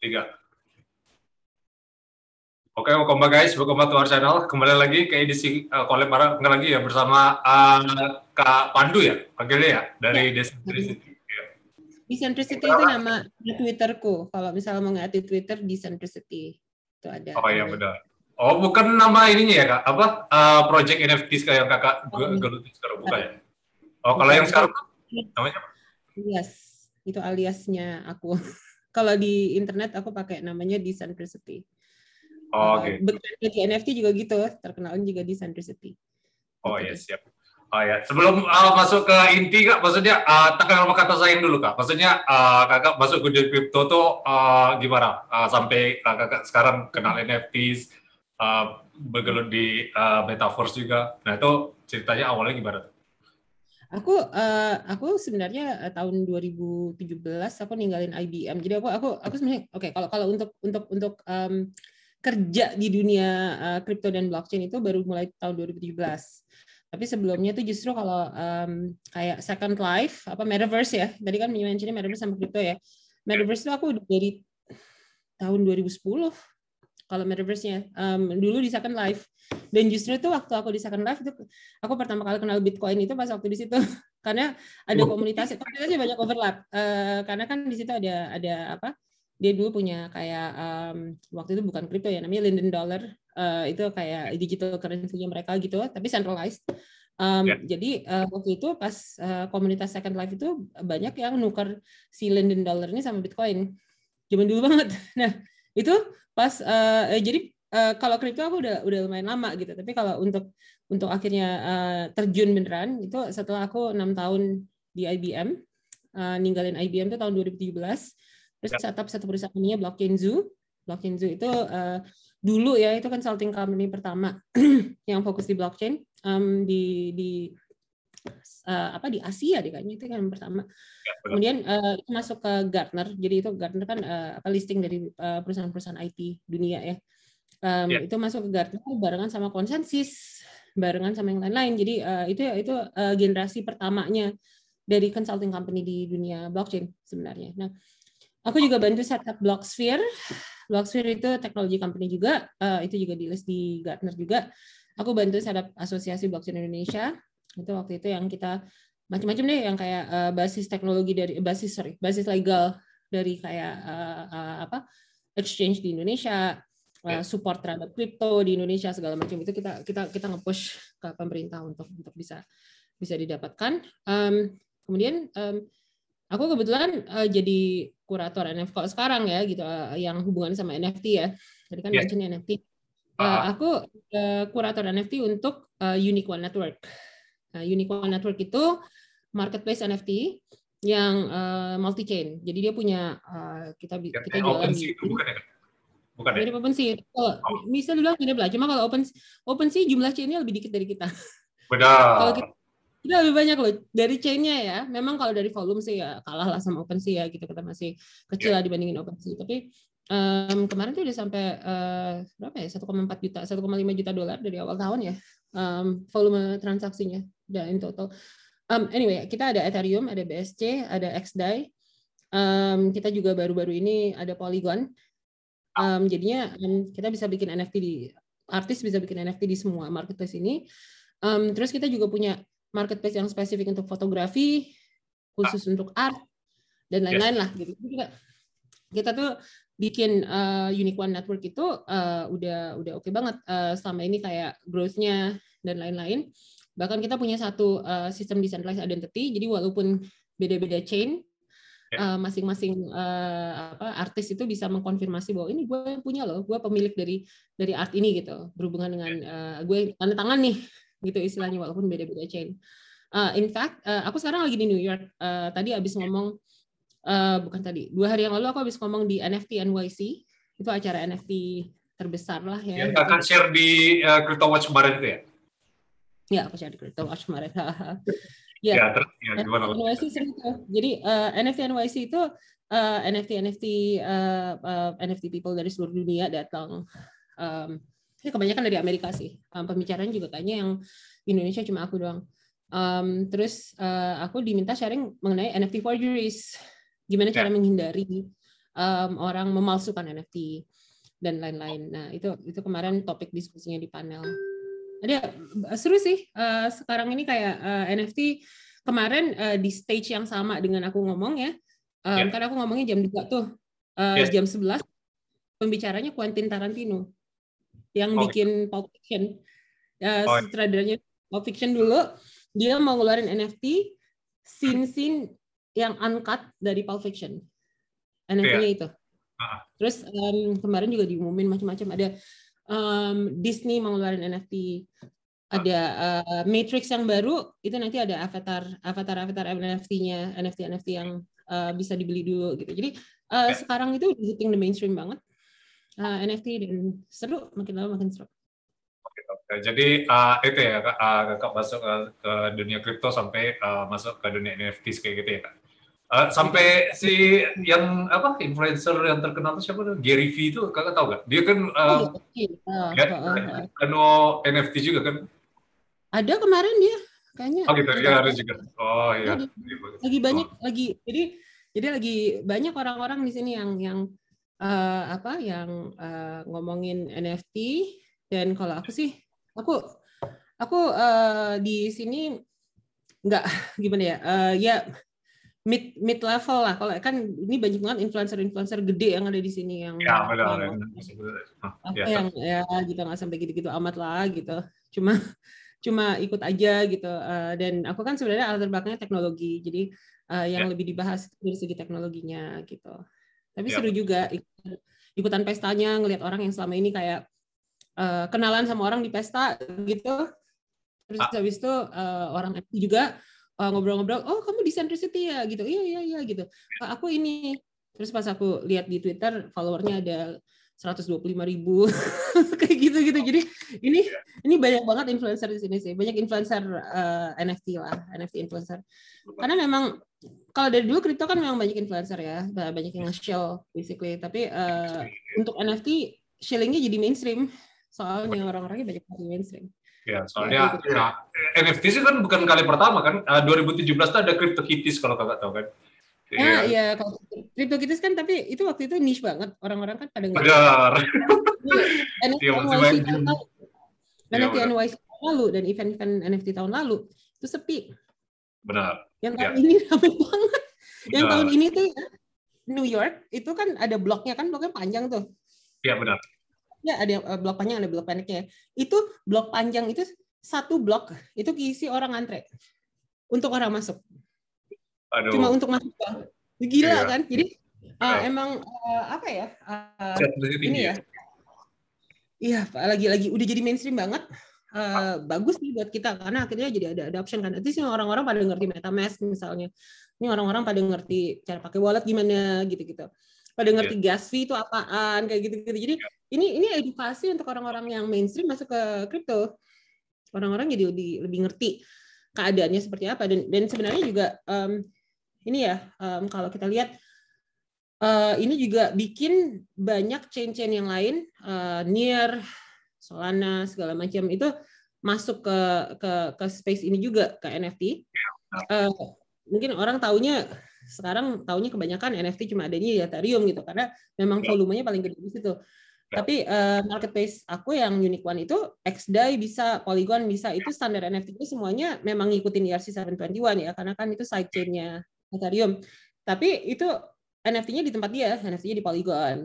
Tiga. Oke, welcome back guys, welcome back to our channel. Kembali lagi ke edisi uh, collab bareng lagi ya bersama uh, Kak Pandu ya, panggilnya ya dari Ya. Decentricity. Ya. Decentricity itu nama di Twitterku. Kalau misalnya mau nge di Twitter, Decentricity. Itu ada. Oh iya benar. Oh bukan nama ininya ya kak? Apa uh, project NFT kayak kakak Oh, iya. geluti sekarang bukan ya? Oh kalau yang sekarang namanya apa? Alias. Itu aliasnya aku. Kalau di internet aku pakai namanya Decentricity. Oh, Uh, Oke. bekerja di NFT juga gitu, terkenalnya juga Decentricity. Oh Gitu ya deh. siap. Oh ya, sebelum uh, masuk ke inti kak, maksudnya uh, nama kata sayang dulu kak. Maksudnya uh, kakak masuk ke dunia crypto tuh uh, gimana? Uh, sampai kakak sekarang kenal NFTs, uh, bergelut di uh, metaverse juga. Nah itu ceritanya awalnya gimana? Aku eh, aku sebenarnya eh, tahun 2017 aku ninggalin IBM. Jadi aku aku aku sebenarnya oke kalau kalau untuk untuk untuk em, kerja di dunia kripto dan blockchain itu baru mulai tahun 2017. Tapi sebelumnya itu justru kalau em, kayak Second Life apa Metaverse ya. Tadi kan mentionnya Metaverse sama kripto ya. Metaverse itu aku dari tahun 2010 kalau Metaverse-nya. Em, dulu di Second Life. Dan justru itu waktu aku di Second Life itu aku pertama kali kenal Bitcoin itu pas waktu di situ. Karena ada komunitas komunitasnya banyak overlap. Eh, karena kan di situ ada ada apa dia dulu punya kayak em, waktu itu bukan kripto ya namanya Linden Dollar. Eh, itu kayak digital currency-nya mereka gitu tapi centralized. Em, Ya. jadi eh, waktu itu pas eh, komunitas Second Life itu banyak yang nuker si Linden Dollar ini sama Bitcoin. Zaman dulu banget. Nah itu pas eh, jadi eh, kalau kripto aku udah udah lumayan lama gitu. Tapi kalau untuk untuk akhirnya eh, terjun beneran itu setelah aku enam tahun di IBM eh, ninggalin IBM itu tahun 2017 terus Ya. setup satu perusahaan namanya Blockchain Zoo. Blockchain Zoo itu eh, dulu ya itu consulting company pertama yang fokus di blockchain em, di di eh, apa di Asia deh kayaknya itu kan yang pertama. Ya, kemudian eh, itu masuk ke Gartner. Jadi itu Gartner kan eh, apa listing dari perusahaan-perusahaan IT dunia ya. Em, Ya. itu masuk ke Gartner barengan sama konsensus barengan sama yang lain-lain. Jadi eh, itu itu eh, generasi pertamanya dari consulting company di dunia blockchain sebenarnya. Nah aku juga bantu setup Blocksphere Blocksphere itu teknologi company juga. Eh, itu juga di list di Gartner juga. Aku bantu setup asosiasi blockchain Indonesia itu waktu itu yang kita macam-macam deh yang kayak eh, basis teknologi dari basis sorry basis legal dari kayak eh, eh, apa exchange di Indonesia Ya. support terhadap kripto di Indonesia segala macam itu kita kita kita nge-push ke pemerintah untuk untuk bisa bisa didapatkan. Em, kemudian em, aku kebetulan eh, jadi kurator NFT kalau sekarang ya gitu eh, yang hubungan sama NFT ya. Tadi kan mention NFT Ah. aku eh, kurator NFT untuk Unique One Network Unique One Network itu marketplace NFT yang multi chain. Jadi dia punya eh, kita Yang kita yang jualan open di itu bukan ya? Bukan ya? mirip OpenSea. Kalau bisa dibilang mirip lah. Cuma kalau Open OpenSea jumlah chainnya lebih dikit dari kita. Kalau Benar. kita, kita lebih banyak loh dari chainnya ya. Memang kalau dari volume sih ya kalah lah sama OpenSea ya. Gitu kita masih kecil lah dibandingin OpenSea. Tapi em, kemarin tuh udah sampai eh, berapa ya 1,4 juta, 1,5 juta dolar dari awal tahun ya em, volume transaksinya. Dan in total. Um, anyway, kita ada Ethereum, ada BSC, ada XDAI. Um, kita juga baru-baru ini ada Polygon. Um, jadinya um, kita bisa bikin NFT di artis bisa bikin NFT di semua marketplace ini. Um, terus kita juga punya marketplace yang spesifik untuk fotografi, khusus untuk art dan lain-lain lah gitu. Kita, kita tuh bikin uh, Unique One Network itu uh, udah udah oke banget uh, selama ini kayak growth-nya dan lain-lain. Bahkan kita punya satu uh, sistem decentralized identity. Jadi walaupun beda-beda chain, Ya. uh, masing-masing uh, apa artis itu bisa mengkonfirmasi bahwa ini gue yang punya loh, gue pemilik dari dari art ini gitu, berhubungan dengan uh, gue tanda tangan nih, gitu istilahnya walaupun beda-beda chain. Uh, in fact, uh, aku sekarang lagi di New York. Uh, tadi abis ngomong, uh, bukan tadi, dua hari yang lalu aku abis ngomong di NFT NYC, itu acara NFT terbesar lah ya. Yang kakak share di uh, Crypto Watch kemarin itu ya? Ya, aku share di Crypto Watch kemarin. Ya. Ya, terus ya, gimana? NYC seru tuh. Jadi uh, NFT NYC itu uh, NFT NFT uh, uh, NFT people dari seluruh dunia datang. Um, ini kebanyakan dari Amerika sih. Um, pembicaraan juga kayaknya yang Indonesia cuma aku doang. Um, terus uh, aku diminta sharing mengenai NFT forgeries, gimana cara yeah. menghindari um, orang memalsukan NFT dan lain-lain. Nah itu itu kemarin topik diskusinya di panel. Ada seru sih. Uh, sekarang ini kayak uh, NFT kemarin uh, di stage yang sama dengan aku ngomong ya. Um, yeah. Karena aku ngomongnya jam 2 tuh. Uh, yes. Jam 11 pembicaranya Quentin Tarantino yang oh. bikin Pulp Fiction. Uh, oh. Sutradaranya Pulp Fiction dulu dia mau ngeluarin NFT scene-scene yang uncut dari Pulp Fiction. NFT-nya yeah. itu. Uh. Terus um, kemarin juga diumumin macam-macam ada um, Disney mau ngeluarin NFT ada uh, Matrix yang baru itu nanti ada avatar avatar avatar NFT-nya NFT NFT yang uh, bisa dibeli dulu gitu. Jadi uh, yeah. sekarang itu hitting the mainstream banget uh, NFT dan seru makin lama makin seru. Jadi uh, itu ya kak, uh, kakak masuk ke, ke dunia kripto sampai uh, masuk ke dunia NFT kayak gitu ya kak. Uh, sampai si yang apa influencer yang terkenal itu siapa tuh Gary V itu kakak tahu gak? Dia kan uh, oh, uh, ya, uh, uh, kan NFT juga kan? Ada kemarin dia kayaknya. Oh gitu, ya ada juga. Oh iya. Lagi, lagi banyak oh. lagi jadi jadi lagi banyak orang-orang di sini yang yang uh, apa yang uh, ngomongin NFT dan kalau aku sih aku aku uh, di sini nggak gimana ya uh, ya mid mid level lah. Kalau kan ini banyak banget influencer influencer gede yang ada di sini yang ya, benar, yang, apa ya, yang ya gitu. Nggak sampai gitu-gitu amat lah gitu. Cuma cuma ikut aja gitu. Uh, dan aku kan sebenarnya latar belakangnya teknologi. Jadi uh, yang ya. lebih dibahas dari segi teknologinya gitu. Tapi ya. seru juga ikutan pestanya ngelihat orang yang selama ini kayak uh, kenalan sama orang di pesta gitu. Terus ah. habis itu uh, orang itu juga ngobrol-ngobrol oh kamu di Centricity ya? Gitu. Iya iya iya gitu. Aku ini. Terus pas aku lihat di Twitter followernya ada 125 ribu kayak gitu gitu. Jadi ini ini banyak banget influencer di sini sih. Banyak influencer uh, NFT lah NFT influencer. Karena memang kalau dari dulu kripto kan memang banyak influencer ya banyak yang nge-shill basically. Tapi uh, untuk NFT shillingnya jadi mainstream. Soalnya orang-orangnya banyak yang mainstream. Ya, soalnya ya, nah, NFT sih kan bukan kali pertama kan. Uh, 2017 tuh ada CryptoKitties kalau kakak tahu kan. Ya, ya, iya, kalau CryptoKitties kan tapi itu waktu itu niche banget. Orang-orang kan pada nggak. Benar. NFT NYC tahun lalu. NFT NYC tahun lalu dan event-event NFT tahun lalu itu sepi. Benar. Yang tahun ya. ini ramai banget. Yang tahun ini tuh New York itu kan ada bloknya kan bloknya panjang tuh. Iya benar ya ada eh, blok panjang ada blok pendeknya. Itu blok panjang itu satu blok itu keisi orang antre untuk orang masuk. Aduh. cuma untuk masuk gila iya. kan? Jadi uh, emang uh, apa ya uh, ini ya. Iya lagi-lagi udah jadi mainstream banget. Uh, bagus nih buat kita karena akhirnya jadi ada adoption kan. Itu sih orang-orang pada ngerti MetaMask misalnya. Ini orang-orang pada ngerti cara pakai wallet gimana gitu-gitu pada ngerti yeah. gas fee itu apaan kayak gitu-gitu. Jadi yeah. ini ini edukasi untuk orang-orang yang mainstream masuk ke kripto. Orang-orang jadi lebih lebih ngerti keadaannya seperti apa dan dan sebenarnya juga um, ini ya um, kalau kita lihat uh, ini juga bikin banyak chain-chain yang lain uh, near Solana segala macam itu masuk ke ke ke space ini juga ke NFT. Uh, eh, mungkin orang taunya sekarang tahunya kebanyakan NFT cuma adanya di Ethereum gitu karena memang ya. volumenya paling gede di situ. Ya. Tapi uh, marketplace aku yang Unique One itu XDAI bisa, Polygon bisa, itu standar NFT itu semuanya memang ngikutin ERC721 ya, karena kan itu sidechain-nya Ethereum. Tapi itu NFT-nya di tempat dia, NFT-nya di Polygon,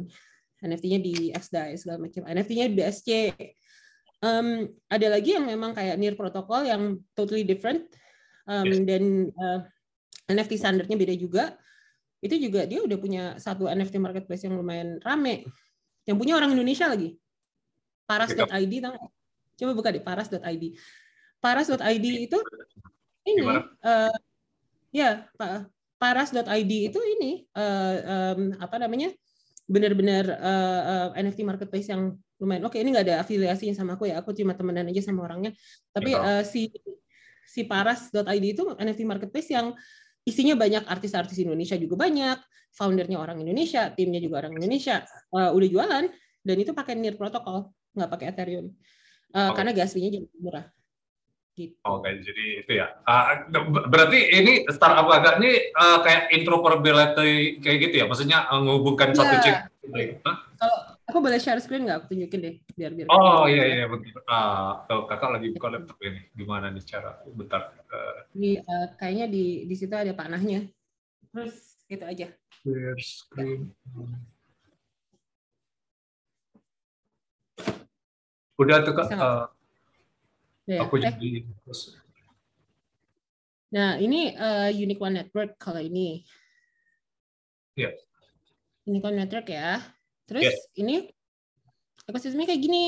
NFT-nya di XDAI segala macam, NFT-nya di BSC. Um, ada lagi yang memang kayak near protocol yang totally different um, yes. dan uh, NFT standarnya beda juga. Itu juga dia udah punya satu NFT marketplace yang lumayan rame. Yang punya orang Indonesia lagi. Paras.id tahu Coba buka di paras.id. Paras.id itu ini uh, ya paras.id itu ini uh, um, apa namanya? benar-benar uh, uh, NFT marketplace yang lumayan oke okay, ini nggak ada afiliasinya sama aku ya aku cuma temenan aja sama orangnya tapi uh, si si paras.id itu NFT marketplace yang isinya banyak artis-artis Indonesia juga banyak, foundernya orang Indonesia, timnya juga orang Indonesia, uh, udah jualan dan itu pakai NIR protokol, nggak pakai Ethereum, uh, oh. karena gas fee-nya jadi murah. Gitu. Oke, jadi itu ya. Uh, berarti ini startup agak ini uh, kayak interoperability kayak gitu ya? Maksudnya menghubungkan Iya. satu chip. Hah? Kalau aku boleh share screen nggak? Aku tunjukin deh, biar biar. Oh iya iya betul. Ah, tuh, kakak lagi buka laptop ini. Gimana nih cara? Bentar. Uh, Di, eh, kayaknya di di situ ada panahnya. Terus itu aja. share screen. Udah tuh kak. Uh, ya? aku Eh, jadi. Nah, ini eh, Unique One Network kalau ini. Iya. Unique One Network ya. Terus Yes. ini ekosistemnya kayak gini.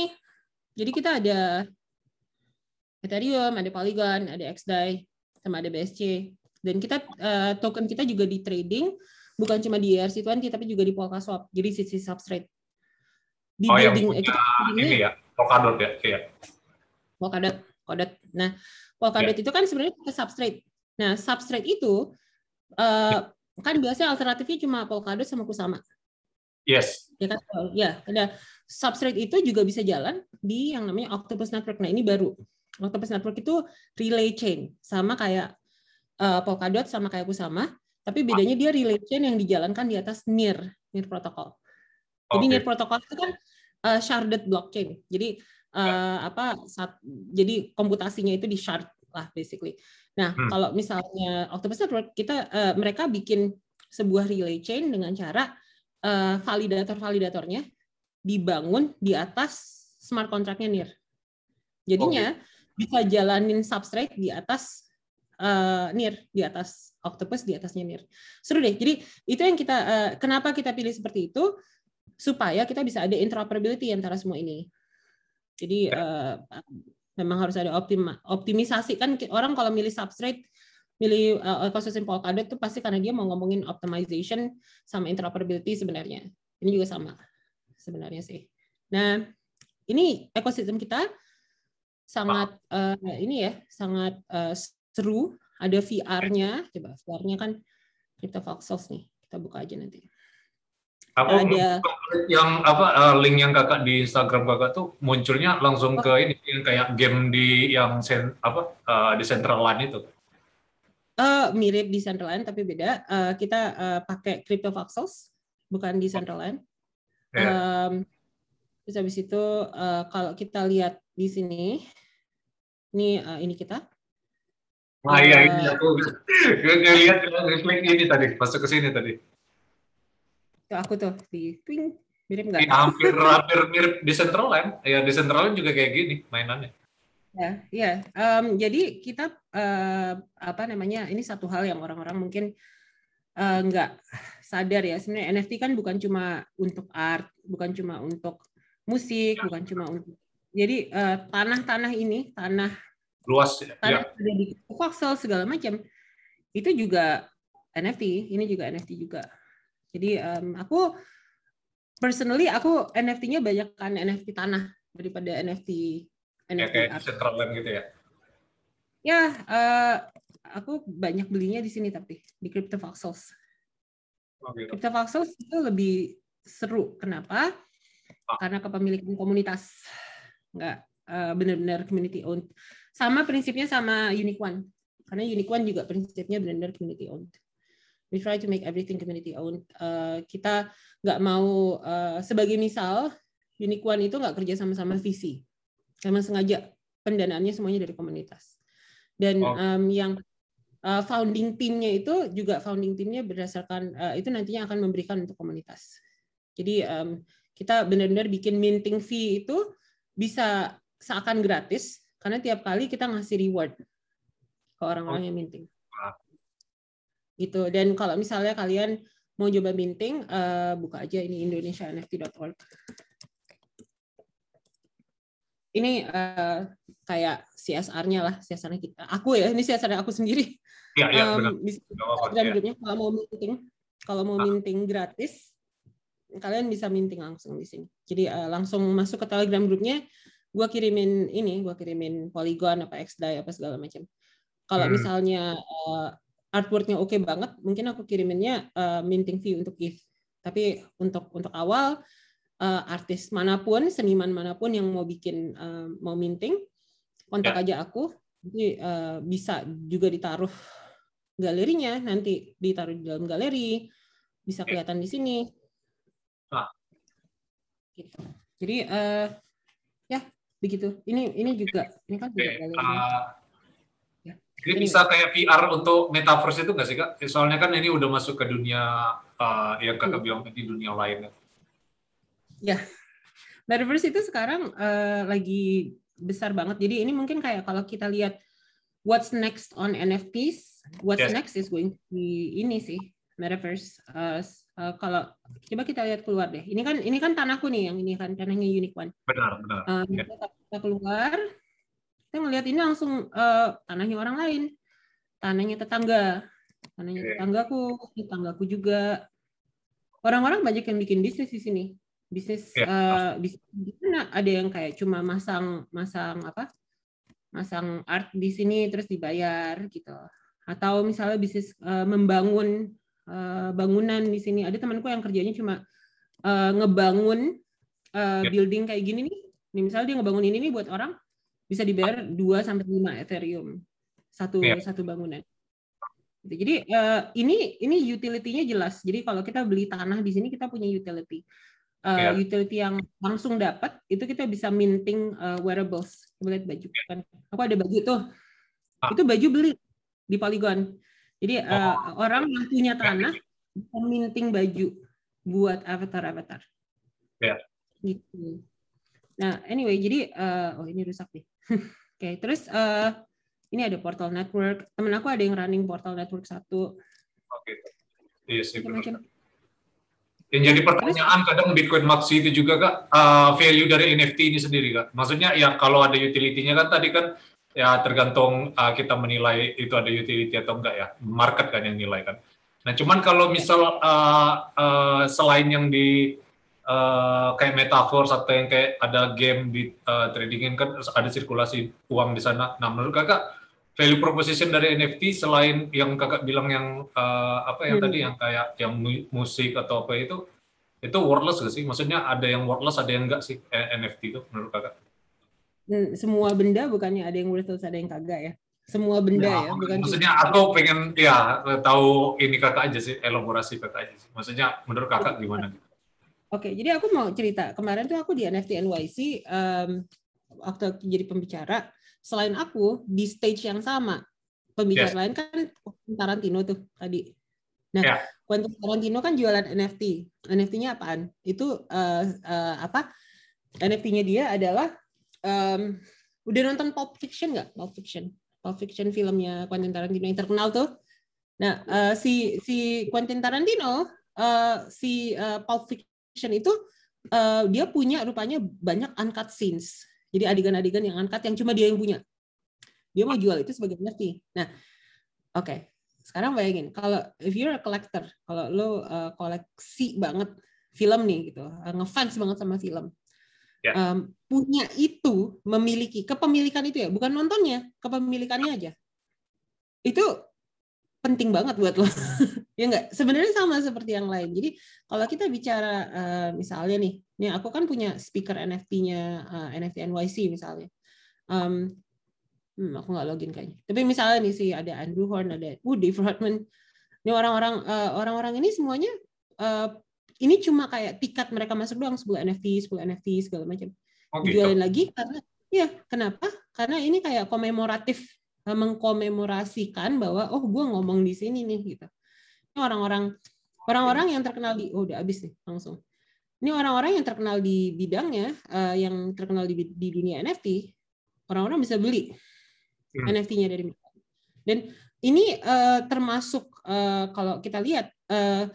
Jadi kita ada Ethereum, ada Polygon, ada XDAI, sama ada BSC. Dan kita eh, token kita juga di trading bukan cuma di E ERC20 tapi juga di Polkaswap. Jadi sisi substrate. Di Oh yang building punya eh, ini ya. Polkadot ya. Iya. Polkadot, Polkadot. Nah, Polkadot itu kan sebenarnya pakai substrate. Nah, substrate itu eh, kan biasanya alternatifnya cuma Polkadot sama Kusama. Yes. Ya kan? Ya, ada substrate itu juga bisa jalan di yang namanya Octopus Network. Nah, ini baru. Octopus Network itu relay chain, sama kayak eh, Polkadot sama kayak Kusama, tapi bedanya dia relay chain yang dijalankan di atas NIR, NIR protokol. Jadi Oke. NIR protokol itu kan uh, sharded blockchain. Jadi uh, apa saat jadi komputasinya itu di shard lah basically. Nah, Hmm. kalau misalnya Octopus Network kita uh, mereka bikin sebuah relay chain dengan cara uh, validator-validatornya dibangun di atas smart contract-nya NIR. Jadinya bisa jalanin substrate di atas uh, NIR, di atas Octopus, di atasnya NIR. Seru deh. Jadi itu yang kita uh, kenapa kita pilih seperti itu supaya kita bisa ada interoperability antara semua ini. Jadi eh, memang harus ada optima, optimisasi kan orang kalau milih substrate milih eh, ekosistem Polkadot itu pasti karena dia mau ngomongin optimization sama interoperability sebenarnya. Ini juga sama sebenarnya sih. Nah, ini ekosistem kita sangat eh, ini ya, sangat eh, seru. Ada VR-nya, coba VR-nya kan CryptoVoxels nih. Kita buka aja nanti. Aku Ada yang apa uh, link yang kakak di Instagram kakak tuh munculnya langsung ke ini yang kayak game di yang sen, apa uh, di Central Line itu. Eh, mirip di Central Line tapi beda. Eh, kita eh, pakai CryptoVoxels, bukan di Central Line. Ya. Em, terus habis itu eh, kalau kita lihat di sini, ini eh, ini kita. Nah, iya ini aku ngelihat link ini tadi masuk ke sini tadi. Itu aku tuh di twing mirip nggak? Ini hampir hampir mirip di Central Line. Ya di Central Line juga kayak gini mainannya. Ya, iya. Em, jadi kita eh, apa namanya? Ini satu hal yang orang-orang mungkin eh, nggak sadar ya. Sebenarnya NFT kan bukan cuma untuk art, bukan cuma untuk musik, bukan cuma untuk. Jadi eh, tanah-tanah ini, tanah Luas ya. tanah ya. di segala macam, itu juga NFT. Ini juga NFT juga. Jadi em, aku personally aku NFT-nya banyak kan NFT tanah daripada NFT Ya NFT kayak di art. Gitu ya. Ya, eh, aku banyak belinya di sini tapi di CryptoVoxels. Oh, gitu. CryptoVoxels itu lebih seru. Kenapa? Ah. Karena kepemilikan komunitas, nggak eh, benar-benar community owned. Sama prinsipnya sama Unique One. Karena Unique One juga prinsipnya benar-benar community owned. We try to make everything community owned. Eh, kita nggak mau eh, sebagai misal Unique One itu nggak kerja sama-sama VC. Memang sengaja pendanaannya semuanya dari komunitas. Dan Oh. em, yang uh, founding timnya itu juga founding timnya berdasarkan uh, itu nantinya akan memberikan untuk komunitas. Jadi um, kita benar-benar bikin minting fee itu bisa seakan gratis karena tiap kali kita ngasih reward ke orang-orang yang minting. Gitu. Dan kalau misalnya kalian mau coba minting, uh, buka aja ini indonesianft.org. Ini uh, kayak CSR-nya lah, CSR-nya kita. Aku ya, ini CSR aku sendiri. Iya iya benar. bisa Telegram ya. grupnya kalau mau minting, kalau mau Ah. minting gratis, kalian bisa minting langsung di sini. Jadi eh, langsung masuk ke Telegram grupnya, gua kirimin ini, gua kirimin Polygon apa XDAI apa segala macam. Kalau Hmm. misalnya eh, artworknya oke banget, mungkin aku kiriminnya eh, minting fee untuk ETH. Tapi untuk untuk awal eh, artis mana pun, seniman mana pun yang mau bikin eh, mau minting, kontak Ya. aja aku Jadi uh, bisa juga ditaruh galerinya, nanti ditaruh di dalam galeri, bisa kelihatan di sini. Ah. Gitu. Jadi uh, ya begitu. Ini ini juga ini kan juga okay. galeri. Uh, ya. Ini bisa kayak VR untuk metaverse itu nggak sih kak? Soalnya kan ini udah masuk ke dunia uh, yang kakak hmm. bilang di dunia lain. Ya, metaverse itu sekarang uh, lagi besar banget. Jadi ini mungkin kayak kalau kita lihat what's next on NFTs, what's yes. next is going to be ini sih metaverse. Uh, uh, kalau coba kita lihat keluar deh. Ini kan ini kan tanahku nih yang ini kan tanahnya Unique One. Benar benar. Uh, yeah. kita, keluar, kita ngelihat ini langsung uh, tanahnya orang lain, tanahnya tetangga, tanahnya okay. tetanggaku, tetanggaku juga. Orang-orang banyak yang bikin bisnis di sini bisnis ya, uh, bisnis di sana. Ada yang kayak cuma masang masang apa? Masang art di sini terus dibayar gitu. Atau misalnya bisnis uh, membangun uh, bangunan di sini. Ada temanku yang kerjanya cuma uh, ngebangun uh, ya. building kayak gini nih. Nih misalnya dia ngebangun ini nih buat orang bisa dibayar 2 sampai lima ethereum. Satu ya. satu bangunan. Jadi uh, ini ini utility-nya jelas. Jadi kalau kita beli tanah di sini kita punya utility uh, yeah. utility yang langsung dapat itu kita bisa minting uh, wearables. Coba lihat baju kan. Aku ada baju tuh. Ah. Itu baju beli di Polygon. Jadi uh, oh. orang yang punya tanah bisa minting baju buat avatar-avatar. Ya. Yeah. Gitu. Nah, anyway, jadi uh, oh ini rusak nih. Oke, okay, terus uh, ini ada Portal Network. Temen aku ada yang running Portal Network satu. Oke. Okay. Iya sih. Yang jadi pertanyaan kadang Bitcoin Maxi itu juga kak uh, value dari NFT ini sendiri kak. Maksudnya ya kalau ada utility-nya kan tadi kan ya tergantung uh, kita menilai itu ada utility atau enggak ya. Market kan yang nilai kan. Nah cuman kalau misal uh, uh, selain yang di uh, kayak metaverse atau yang kayak ada game di uh, tradingin kan ada sirkulasi uang di sana. Nah menurut kakak value proposition dari NFT selain yang kakak bilang yang uh, apa yang hmm. tadi yang kayak yang musik atau apa itu itu worthless gak sih? Maksudnya ada yang worthless ada yang enggak sih NFT itu menurut kakak? Hmm, semua benda bukannya ada yang worthless ada yang kagak ya? Semua benda ya, ya bukan maksudnya aku pengen ya tahu ini kakak aja sih elaborasi kakak aja sih. Maksudnya menurut kakak gimana gitu? Oke, jadi aku mau cerita. Kemarin tuh aku di NFT NYC um, waktu jadi pembicara selain aku di stage yang sama pembicara yes. lain kan Tarantino tuh tadi. Nah, yeah. Quentin Tarantino kan jualan NFT. NFT-nya apaan? Itu uh, uh, apa? NFT-nya dia adalah um, udah nonton Pulp Fiction nggak? Pulp Fiction. Pulp Fiction filmnya Quentin Tarantino yang terkenal tuh. Nah, uh, si si Quentin Tarantino uh, si uh, Pulp Fiction itu uh, dia punya rupanya banyak uncut scenes jadi adegan-adegan yang angkat yang cuma dia yang punya. Dia mau jual itu sebagai NFT. Nah, oke. Okay. Sekarang bayangin kalau if you're a collector, kalau lo uh, koleksi banget film nih gitu, uh, ngefans banget sama film. Yeah. Um, punya itu memiliki kepemilikan itu ya, bukan nontonnya, kepemilikannya aja. Itu penting banget buat lo. ya enggak? Sebenarnya sama seperti yang lain. Jadi kalau kita bicara uh, misalnya nih, nih aku kan punya speaker NFT-nya uh, eh, NFT NYC misalnya. Um, hmm, aku nggak login kayaknya. Tapi misalnya nih sih ada Andrew Horn, ada Woody Friedman. Ini orang-orang uh, orang-orang ini semuanya uh, ini cuma kayak tiket mereka masuk doang 10 NFT, 10 NFT segala macam. Oh, gitu. Jualin lagi karena ya kenapa? Karena ini kayak komemoratif mengkomemorasikan bahwa oh gue ngomong di sini nih gitu orang-orang orang-orang yang terkenal di oh udah habis nih langsung. Ini orang-orang yang terkenal di bidangnya, uh, yang terkenal di, di dunia NFT, orang-orang bisa beli hmm. NFT-nya dari mereka. Dan ini uh, termasuk uh, kalau kita lihat uh,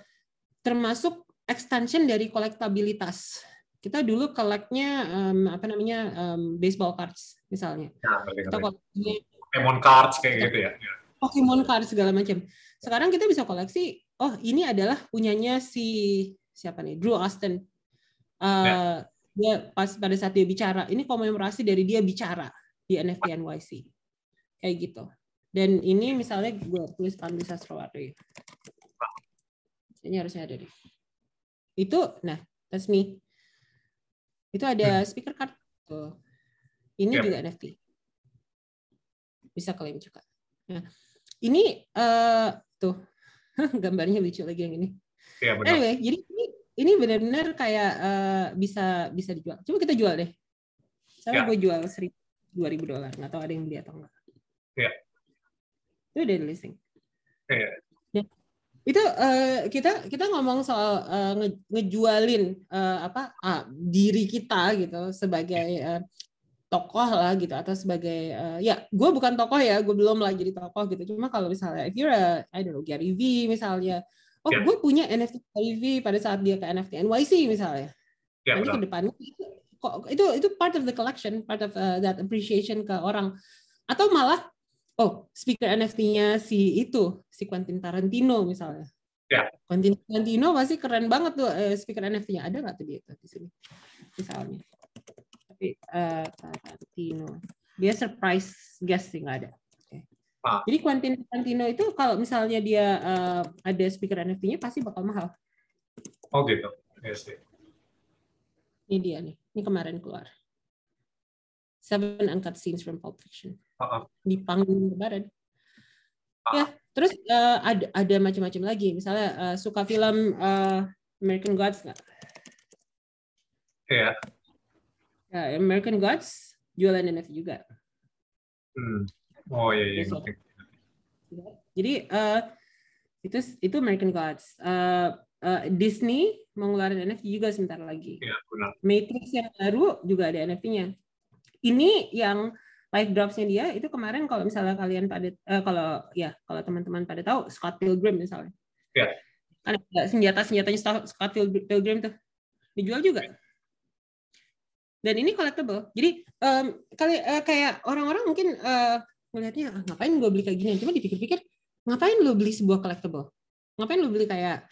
termasuk extension dari kolektabilitas. Kita dulu koleknya um, apa namanya um, baseball cards misalnya. Ya, kita Pokemon cards kayak gitu ya. Pokemon cards segala macam. Sekarang kita bisa koleksi, oh ini adalah punyanya si siapa nih, Drew Austin. Uh, ya. Dia pas pada saat dia bicara, ini komemorasi dari dia bicara di NFT NYC. Kayak gitu. Dan ini misalnya gue tulis Pandu Sastrowardi. Ini harusnya ada deh. Itu, nah, that's me. Itu ada hmm. speaker card. Tuh. Ini yeah. juga NFT. Bisa klaim juga. Nah, ini uh, tuh gambarnya lucu lagi yang ini. Iya benar. Anyway, jadi ini ini benar-benar kayak uh, bisa bisa dijual. Coba kita jual deh. Saya Ya. gue jual seribu dua ribu dolar. Nggak tahu ada yang beli atau enggak. Ya. Itu udah listing. Iya. Ya. Itu eh, kita kita ngomong soal nge- ngejualin eh, apa ah, diri kita gitu sebagai eh, tokoh lah gitu atau sebagai eh, ya gue bukan tokoh ya gue belum lah jadi tokoh gitu. Cuma kalau misalnya if you're a I don't know Gary V misalnya oh Ya. gue punya NFT Gary V pada saat dia ke NFT NYC misalnya. Ya, nanti ke depannya kok itu itu part of the collection part of uh, that appreciation ke orang. Atau malah oh speaker NFT-nya si itu si Quentin Tarantino misalnya. Ya. Quentin Tarantino pasti keren banget tuh eh, speaker NFT-nya ada nggak tuh dia tuh di sini? Misalnya tapi eh, Tarantino dia surprise guest sih nggak ada. Ah. jadi Quentin Tarantino itu kalau misalnya dia eh, ada speaker NFT-nya pasti bakal mahal Oh gitu. Iya sih. Ini dia nih. Ini kemarin keluar. Seven Uncut Scenes from Pulp Fiction. Uh-uh. Di panggung kemarin. Ah. Ya, terus eh, ada ada macam-macam lagi. Misalnya eh, suka film eh, American Gods nggak? Iya. Ya, American Gods jualan NFT juga. Hmm. Oh iya iya. Jadi eh, itu itu American Gods. Eh, eh, Disney mau ngeluarin NFT juga sebentar lagi. Iya benar. Matrix yang baru juga ada NFT-nya. Ini yang live drops-nya dia itu kemarin kalau misalnya kalian pada eh, kalau ya kalau teman-teman pada tahu Scott Pilgrim misalnya. Ya. Kan ada senjata-senjatanya Scott- Scott Pil- Pilgrim tuh dijual juga. Dan ini collectible. Jadi em, kali eh, kayak orang-orang mungkin eh, melihatnya ah, ngapain gue beli kayak gini? Cuma dipikir-pikir ngapain lo beli sebuah collectible? Ngapain lo beli kayak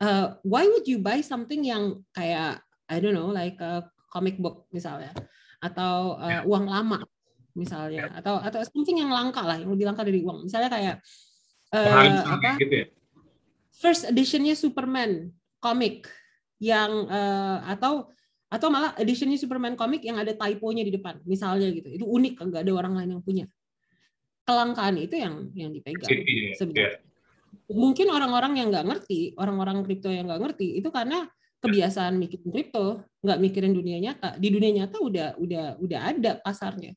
eh, why would you buy something yang kayak I don't know like a comic book misalnya atau uh, uang lama misalnya atau atau something yang langka lah yang lebih langka dari uang misalnya kayak uh, apa gitu ya. first editionnya Superman komik yang uh, atau atau malah editionnya Superman komik yang ada typonya di depan misalnya gitu. Itu unik nggak ada orang lain yang punya. Kelangkaan itu yang yang dipegang Iya, iya. sebenarnya. mungkin orang-orang yang nggak ngerti orang-orang kripto yang nggak ngerti itu karena kebiasaan mikirin kripto nggak mikirin dunia nyata. Di dunia nyata udah udah udah ada pasarnya.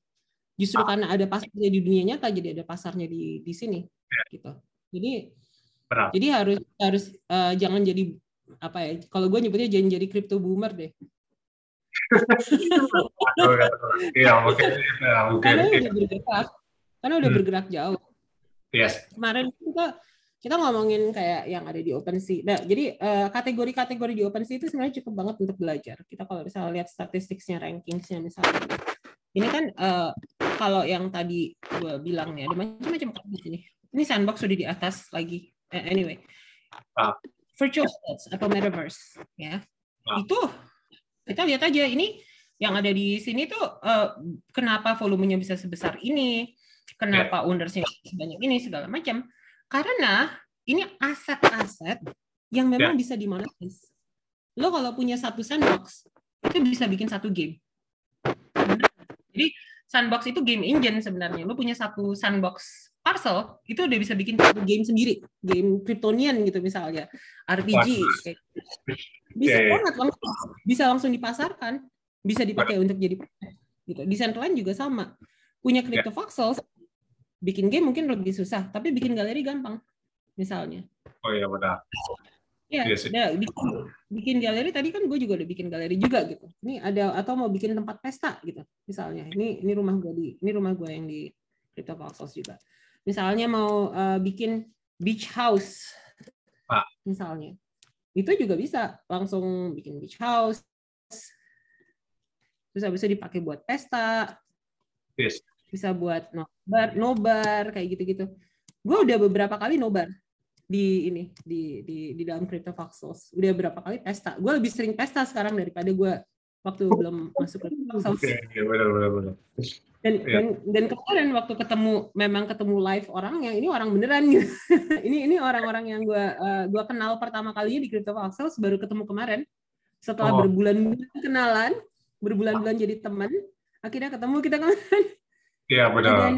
Justru karena ada pasarnya di dunia nyata jadi ada pasarnya di di sini gitu. Jadi Benar. jadi harus harus eh, jangan jadi apa ya kalau gue nyebutnya jangan jadi kripto boomer deh Aduh, aduh. Iya mungkin. Ya, mungkin. karena udah bergerak karena udah Hmm. bergerak jauh Yes. kemarin kita kita ngomongin kayak yang ada di OpenSea. Nah, jadi eh, kategori-kategori di OpenSea itu sebenarnya cukup banget untuk belajar. Kita kalau misalnya lihat statistiknya, rankingsnya misalnya. Ini kan eh, kalau yang tadi gue bilang nih, ada macam-macam di sini. Ini sandbox sudah di atas lagi. Eh, anyway, Ah. virtual worlds atau metaverse, ya. Ah. Itu kita lihat aja ini yang ada di sini tuh eh, kenapa volumenya bisa sebesar ini, kenapa ownersnya sebanyak ini segala macam karena ini aset-aset yang memang bisa dimonetize. Lo kalau punya satu sandbox, itu bisa bikin satu game. Jadi sandbox itu game engine sebenarnya. Lo punya satu sandbox parcel, itu udah bisa bikin satu game sendiri. Game Kryptonian gitu misalnya. RPG. kayak gitu. Bisa Iya, iya. banget langsung. Bisa langsung dipasarkan. Bisa dipakai untuk jadi gitu. Decentraland juga sama. Punya crypto voxels, bikin game mungkin lebih susah, tapi bikin galeri gampang. Misalnya. Oh iya benar. Ya, Iya sih. ya, bikin, bikin galeri tadi kan gue juga udah bikin galeri juga gitu. Ini ada atau mau bikin tempat pesta gitu, misalnya. Ini ini rumah gue di ini rumah gue yang di Crypto Voxels juga. Misalnya mau eh, bikin beach house, Ah. misalnya, itu juga bisa langsung bikin beach house. Bisa bisa dipakai buat pesta, Yes. bisa buat nobar, nobar kayak gitu-gitu. Gue udah beberapa kali nobar di ini di di di dalam Crypto Voxels. Udah berapa kali pesta. Gue lebih sering pesta sekarang daripada gue waktu belum masuk ke Voxels. Benar benar benar. Dan, Iya. dan dan kemarin waktu ketemu memang ketemu live orang yang ini orang beneran gitu. ini ini orang-orang yang gue gua kenal pertama kalinya di Crypto Voxels baru ketemu kemarin. Setelah Oh. berbulan-bulan kenalan, berbulan-bulan jadi teman, akhirnya ketemu kita kemarin Iya benar. dan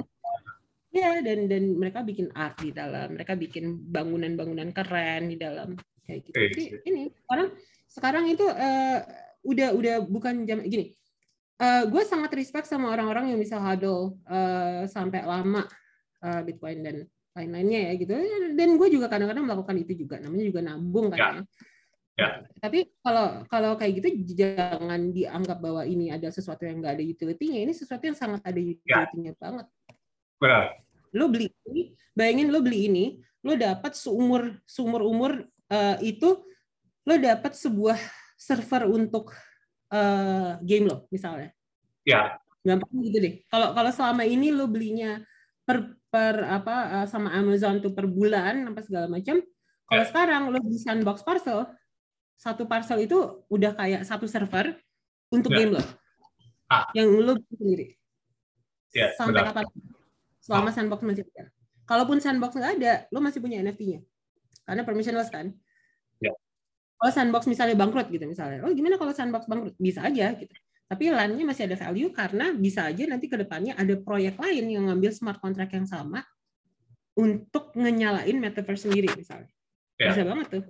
ya ya dan dan mereka bikin art di dalam mereka bikin bangunan-bangunan keren di dalam kayak gitu jadi ini sekarang sekarang itu uh, udah udah bukan jam gini uh, gue sangat respect sama orang-orang yang bisa huddle uh, sampai lama uh, Bitcoin dan lain-lainnya ya gitu dan gue juga kadang-kadang melakukan itu juga namanya juga nabung kan ya. ya. Ya. Tapi kalau kalau kayak gitu jangan dianggap bahwa ini ada sesuatu yang nggak ada utility-nya. Ini sesuatu yang sangat ada ya. utility-nya ya. banget. Benar. Lo beli ini, bayangin lo beli ini, lo dapat seumur seumur umur uh, itu lo dapat sebuah server untuk uh, game lo misalnya. Ya. Gampang gitu deh. Kalau kalau selama ini lo belinya per per apa uh, sama Amazon tuh per bulan apa segala macam. Kalau ya. sekarang lo beli sandbox parcel, satu parcel itu udah kayak satu server untuk ya. game lo. Ah. Yang lo sendiri. Ya, Sampai kapan? selama sandbox masih ada. Kalaupun sandbox nggak ada, lo masih punya NFT-nya. Karena permissionless kan. Kalau sandbox misalnya bangkrut gitu misalnya, oh gimana kalau sandbox bangkrut? Bisa aja gitu. Tapi LAN-nya masih ada value karena bisa aja nanti ke depannya ada proyek lain yang ngambil smart contract yang sama untuk ngenyalain metaverse sendiri misalnya. Ya. Bisa banget tuh.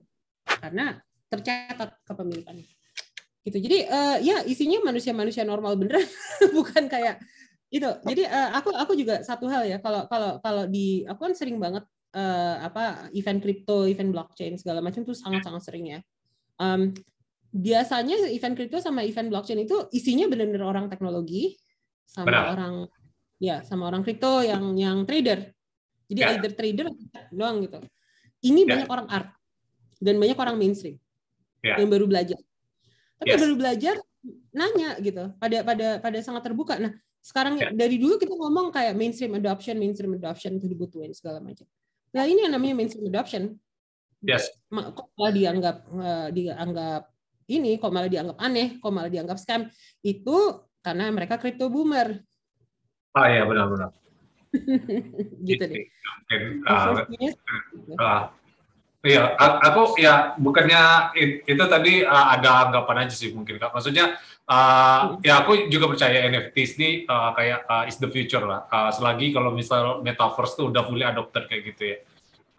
Karena tercatat kepemilikannya. Gitu. Jadi uh, ya isinya manusia-manusia normal beneran, bukan kayak itu jadi uh, aku aku juga satu hal ya kalau kalau kalau di aku kan sering banget uh, apa event kripto event blockchain segala macam tuh sangat sangat sering ya um, biasanya event kripto sama event blockchain itu isinya benar-benar orang teknologi sama Benar. orang ya sama orang kripto yang yang trader jadi ya. either trader doang gitu ini ya. banyak orang art dan banyak orang mainstream ya. yang baru belajar tapi yes. baru belajar nanya gitu pada pada pada sangat terbuka nah sekarang ya. dari dulu kita ngomong kayak mainstream adoption, mainstream adoption itu dibutuhin segala macam. Nah ini yang namanya mainstream adoption. Yes. Kok malah dianggap uh, dianggap ini, kok malah dianggap aneh, kok malah dianggap scam itu karena mereka crypto boomer. Ah ya benar-benar. gitu deh. Uh, uh, Iya, aku ya bukannya itu tadi uh, ada anggapan aja sih mungkin kak. Maksudnya uh, ya aku juga percaya NFTs ini uh, kayak uh, is the future lah. Uh, selagi kalau misal metaverse tuh udah fully adopted kayak gitu ya.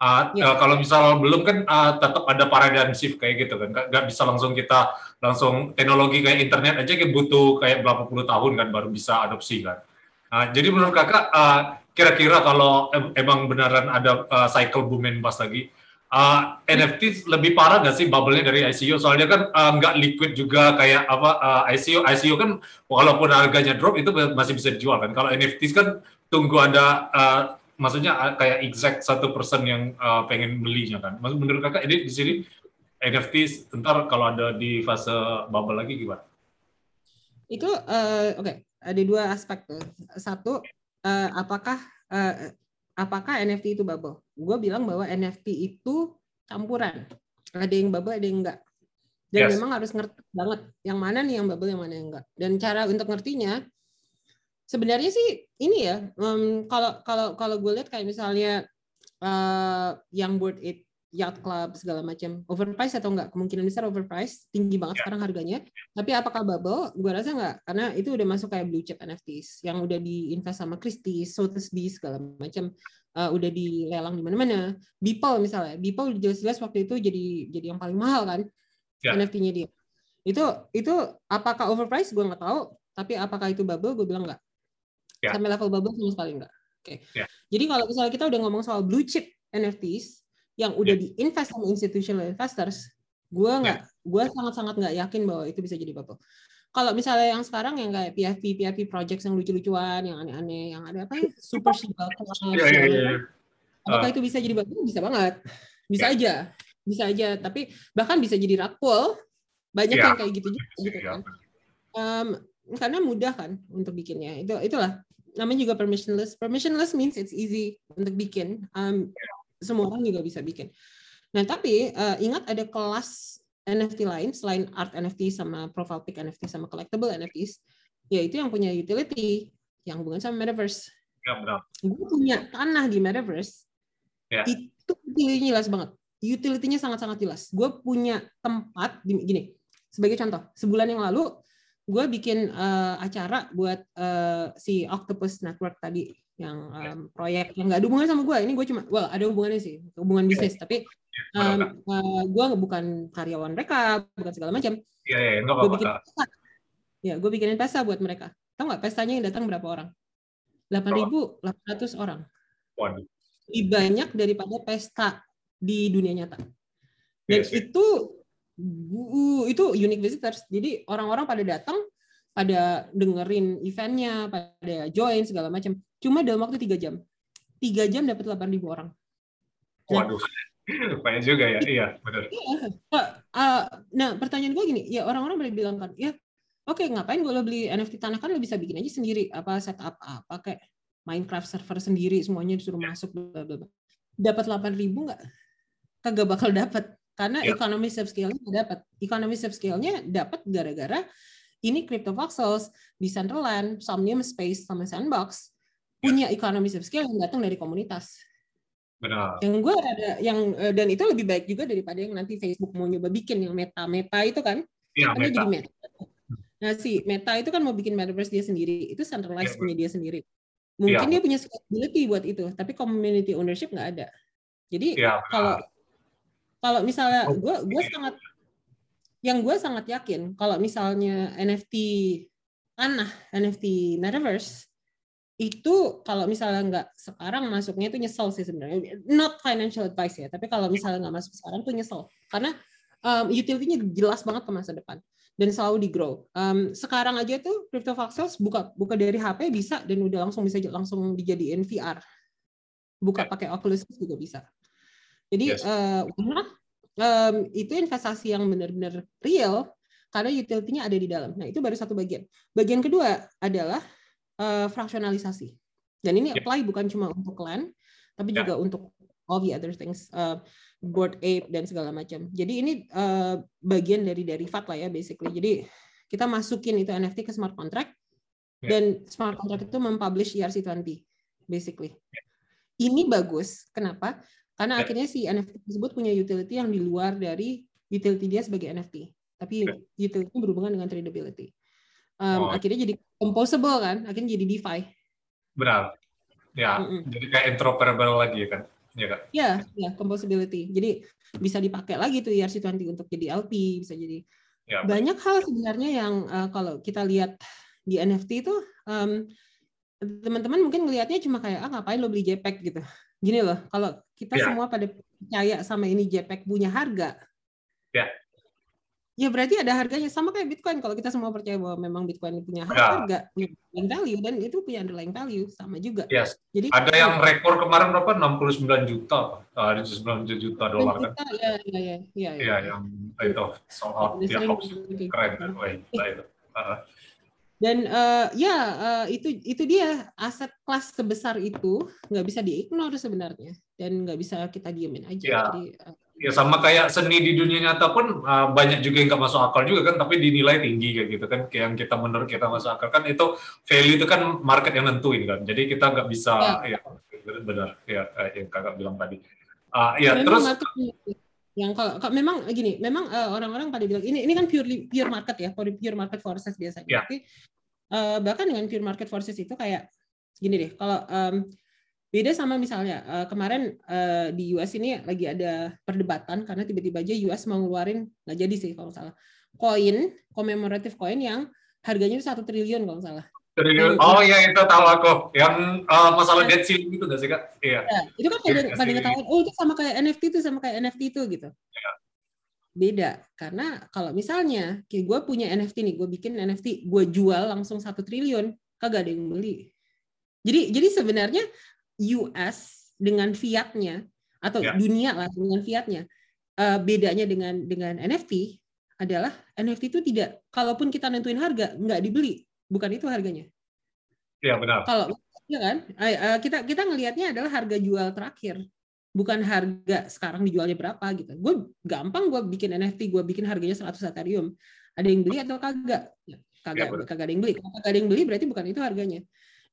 Uh, ya. uh, kalau misal belum kan uh, tetap ada paradigm shift kayak gitu kan. Gak bisa langsung kita langsung teknologi kayak internet aja kayak butuh kayak berapa puluh tahun kan baru bisa adopsi kan. Uh, jadi menurut kakak uh, kira-kira kalau emang beneran ada uh, cycle boom and bust lagi uh, NFT lebih parah nggak sih bubble-nya dari ICO? Soalnya kan uh, nggak liquid juga kayak apa uh, ICO. ICO kan walaupun harganya drop itu masih bisa dijual kan. Kalau NFT kan tunggu ada uh, maksudnya kayak exact satu persen yang uh, pengen belinya kan. Menurut kakak ini di sini NFT ntar kalau ada di fase bubble lagi gimana? Itu uh, oke okay. ada dua aspek tuh. Satu uh, apakah uh, apakah NFT itu bubble? Gue bilang bahwa NFT itu campuran. Ada yang bubble, ada yang enggak. Dan yes. memang harus ngerti banget yang mana nih yang bubble, yang mana yang enggak. Dan cara untuk ngertinya, sebenarnya sih ini ya, um, kalau kalau kalau gue lihat kayak misalnya uh, yang board it yacht club segala macam overpriced atau enggak? Kemungkinan besar overpriced tinggi banget yeah. sekarang harganya. Tapi apakah bubble? Gue rasa enggak karena itu udah masuk kayak blue chip NFTs yang udah diinvest sama Christie Sotheby's segala macam uh, udah dilelang di mana-mana. Beeple misalnya Beeple jelas-jelas waktu itu jadi jadi yang paling mahal kan yeah. NFT-nya dia. Itu itu apakah overpriced? Gue nggak tahu tapi apakah itu bubble? Gue bilang enggak yeah. sampai level bubble sama sekali enggak oke okay. yeah. jadi kalau misalnya kita udah ngomong soal blue chip NFTs yang udah yeah. diinvest sama institutional investors, gue nggak, yeah. gue sangat-sangat nggak yakin bahwa itu bisa jadi bubble. Kalau misalnya yang sekarang yang kayak PFP, PFP projects yang lucu-lucuan, yang aneh-aneh, yang ada apa ya, super simple yeah, yeah, yeah, yeah. apakah uh. itu bisa jadi bubble? Bisa banget, bisa yeah. aja, bisa aja. Tapi bahkan bisa jadi rakpol, banyak yeah. yang kayak gitu juga, gitu kan. Um, karena mudah kan untuk bikinnya. Itu itulah namanya juga permissionless. Permissionless means it's easy untuk bikin. Um, semua orang juga bisa bikin. Nah, tapi uh, ingat ada kelas NFT lain selain art NFT sama profile pic NFT sama collectible NFTs, yaitu yang punya utility yang hubungan sama metaverse. Ya, benar. Gue punya tanah di metaverse. Ya. Itu utility jelas banget. Utility-nya sangat-sangat jelas. Gue punya tempat gini. Sebagai contoh, sebulan yang lalu gue bikin uh, acara buat uh, si Octopus Network tadi yang um, proyek yang nggak ada hubungan sama gue. Ini gue cuma, well ada hubungannya sih, hubungan bisnis. Tapi um, uh, gue bukan karyawan mereka, bukan segala macam. Iya, iya, Gue bikin pesta. Ya, gue bikinin pesta buat mereka. Tahu nggak pestanya yang datang berapa orang? 8.800 orang. Waduh. Lebih banyak daripada pesta di dunia nyata. Dan yes. itu uh, itu unique visitors. Jadi orang-orang pada datang, pada dengerin eventnya, pada join segala macam. Cuma dalam waktu tiga jam, tiga jam dapat 8.000 orang. Waduh. Banyak juga ya. Iya, benar. Nah, uh, nah pertanyaan gue gini, ya orang-orang pada bilang kan, ya oke ngapain gue lo beli NFT tanah kan lo bisa bikin aja sendiri, apa setup apa kayak Minecraft server sendiri semuanya disuruh masuk bla bla bla. Dapat 8.000 nggak? Kagak bakal dapat karena Ya. economy subscale-nya nggak dapat. Economy subscale-nya dapat gara-gara ini crypto voxels, Decentraland, Somnium Space sama Sandbox punya economy subscale yang datang dari komunitas Benar. yang gue ada yang eh, dan itu lebih baik juga daripada yang nanti Facebook mau nyoba bikin yang meta meta itu kan Iya, meta. jadi meta nah si meta itu kan mau bikin metaverse dia sendiri itu centralized Iya, punya dia sendiri mungkin Iya. dia punya scalability buat itu tapi community ownership nggak ada jadi Iya, kalau kalau misalnya Oh, gue gue sangat yang gue sangat yakin kalau misalnya NFT tanah NFT metaverse itu kalau misalnya nggak sekarang masuknya itu nyesel sih sebenarnya not financial advice ya tapi kalau misalnya nggak masuk sekarang tuh nyesel karena um, utility-nya jelas banget ke masa depan dan selalu di grow. Um, sekarang aja tuh crypto voxels buka buka dari HP bisa dan udah langsung bisa langsung dijadiin VR. Buka pakai Oculus juga bisa. Jadi Yes. uh? Um, itu investasi yang benar-benar real karena utility-nya ada di dalam. Nah, itu baru satu bagian. Bagian kedua adalah uh, fraksionalisasi. Dan ini Ya. apply bukan cuma untuk land, tapi Ya. juga untuk all the other things, uh, board ape dan segala macam. Jadi ini uh, bagian dari derivat lah ya, basically. Jadi kita masukin itu NFT ke smart contract, Ya. dan smart contract itu mempublish E ERC20, basically. Ini bagus. Kenapa? Karena Ya. akhirnya si NFT tersebut punya utility yang di luar dari utility dia sebagai NFT. Tapi Ya. utility berhubungan dengan tradability. Um, Oh. Akhirnya jadi composable kan, akhirnya jadi DeFi. Benar. Ya, Mm-mm. jadi kayak interoperable lagi ya kan. Iya kan? Ya, ya composability. Jadi bisa dipakai lagi tuh E ERC20 untuk jadi LP, bisa jadi Ya, banyak hal sebenarnya yang uh, kalau kita lihat di NFT itu um, teman-teman mungkin ngelihatnya cuma kayak ah ngapain lo beli JPEG gitu. Gini loh, kalau kita Ya. semua pada percaya sama ini JPEG punya harga. Ya. Ya berarti ada harganya sama kayak Bitcoin. Kalau kita semua percaya bahwa memang Bitcoin punya Ya. harga, punya underlying value dan itu punya underlying value sama juga. Yes. Jadi Ada yang rekor kemarin berapa? 69 juta. Ah, 69 juta dolar kan. ya, ya, ya, ya, Iya, yang itu sold out hoax. gitu. Keren? Wah, gila itu. Dan eh, ya eh, itu itu dia aset kelas sebesar itu nggak bisa diignore sebenarnya dan nggak bisa kita diemin aja. Ya. Jadi, eh, ya sama kayak seni di dunia nyata pun ah, banyak juga yang nggak masuk akal juga kan, tapi dinilai tinggi kayak gitu kan. Kayak yang kita menurut kita masuk akal kan itu value itu kan market yang nentuin kan. Jadi kita nggak bisa ya, benar ya yang kakak bilang tadi. Ah, ya memang terus market yang kalau, kalau memang gini, memang eh, orang-orang pada bilang ini ini kan purely pure market ya, pure market forces biasanya. Ya. Tapi eh, bahkan dengan pure market forces itu kayak gini deh, kalau em, beda sama misalnya eh, kemarin eh, di US ini lagi ada perdebatan karena tiba-tiba aja US mau ngeluarin nggak jadi sih kalau salah koin commemorative coin yang harganya itu satu triliun kalau salah. Triliun. Oh iya itu tahu aku. Yang ah, masalah dead ceiling itu nggak sih kak? Iya. Ya, itu kan pada, Iya, pada sih. ngetahuan, oh itu sama kayak NFT itu sama kayak NFT itu gitu. Ya. Beda, karena kalau misalnya kayak gue punya NFT nih, gue bikin NFT, gue jual langsung satu triliun, kagak ada yang beli. Jadi jadi sebenarnya US dengan fiatnya atau Ya. dunia lah dengan fiatnya, eh, bedanya dengan dengan NFT adalah NFT itu tidak, kalaupun kita nentuin harga nggak dibeli, bukan itu harganya? Iya benar. kalau ya kan? Eh, eh, kita kita ngelihatnya adalah harga jual terakhir. Bukan harga sekarang dijualnya berapa gitu. Gue gampang gue bikin NFT gue bikin harganya 100 ethereum. Ada yang beli atau kagak? Ya, kagak benar. kagak ada yang beli. Kalau kagak ada yang beli berarti bukan itu harganya.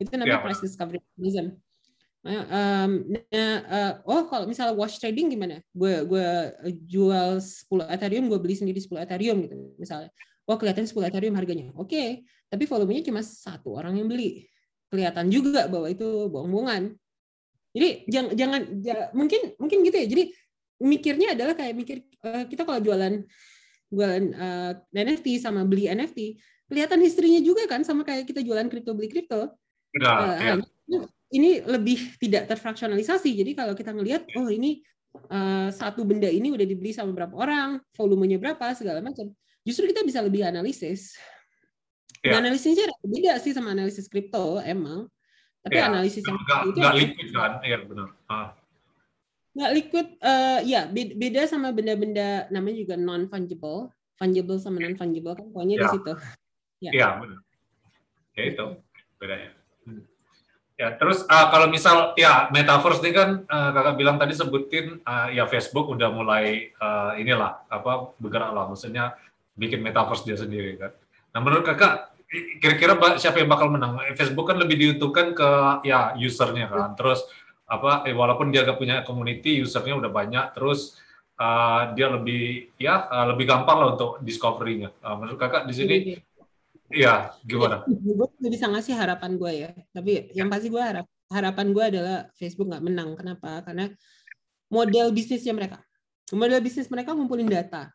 Itu namanya Ya, price discovery mechanism. Nah, em, nah, eh, oh kalau misalnya wash trading gimana? Gue gue jual 10 Ethereum, gue beli sendiri 10 Ethereum gitu misalnya. Oh kelihatan 10 Ethereum harganya. Oke, tapi volumenya cuma satu orang yang beli. kelihatan juga bahwa itu bohong-bohongan. Jadi jangan jangan mungkin mungkin gitu ya. Jadi mikirnya adalah kayak mikir uh, kita kalau jualan jualan uh, eh, NFT sama beli NFT kelihatan historinya juga kan sama kayak kita jualan kripto beli kripto. uh, ya. Ini lebih tidak terfraksionalisasi. Jadi kalau kita ngelihat oh ini uh, satu benda ini udah dibeli sama berapa orang, volumenya berapa segala macam. Justru kita bisa lebih analisis. Ya. Analisisnya beda sih sama analisis kripto emang. Tapi ya, analisis yang nggak, itu nggak liquid kan? Iya benar. Ah. Nggak liquid, uh, ya beda sama benda-benda namanya juga non fungible, fungible sama non fungible kan pokoknya ya. di situ. Ya, ya benar. Ya itu bedanya. Hmm. Ya terus uh, kalau misal ya metaverse ini kan uh, kakak bilang tadi sebutin uh, ya Facebook udah mulai uh, inilah apa bergerak lah, maksudnya bikin metaverse dia sendiri kan. Nah menurut kakak kira-kira siapa yang bakal menang? Facebook kan lebih diuntungkan ke ya usernya kan. Terus apa eh, walaupun dia gak punya community, usernya udah banyak, terus uh, dia lebih ya uh, lebih gampang lah untuk discovery-nya. Uh, menurut kakak di sini Iya, gimana? Gue bisa ngasih harapan gue ya, tapi yang pasti gue harap harapan gue adalah Facebook nggak menang. Kenapa? Karena model bisnisnya mereka, model bisnis mereka ngumpulin data.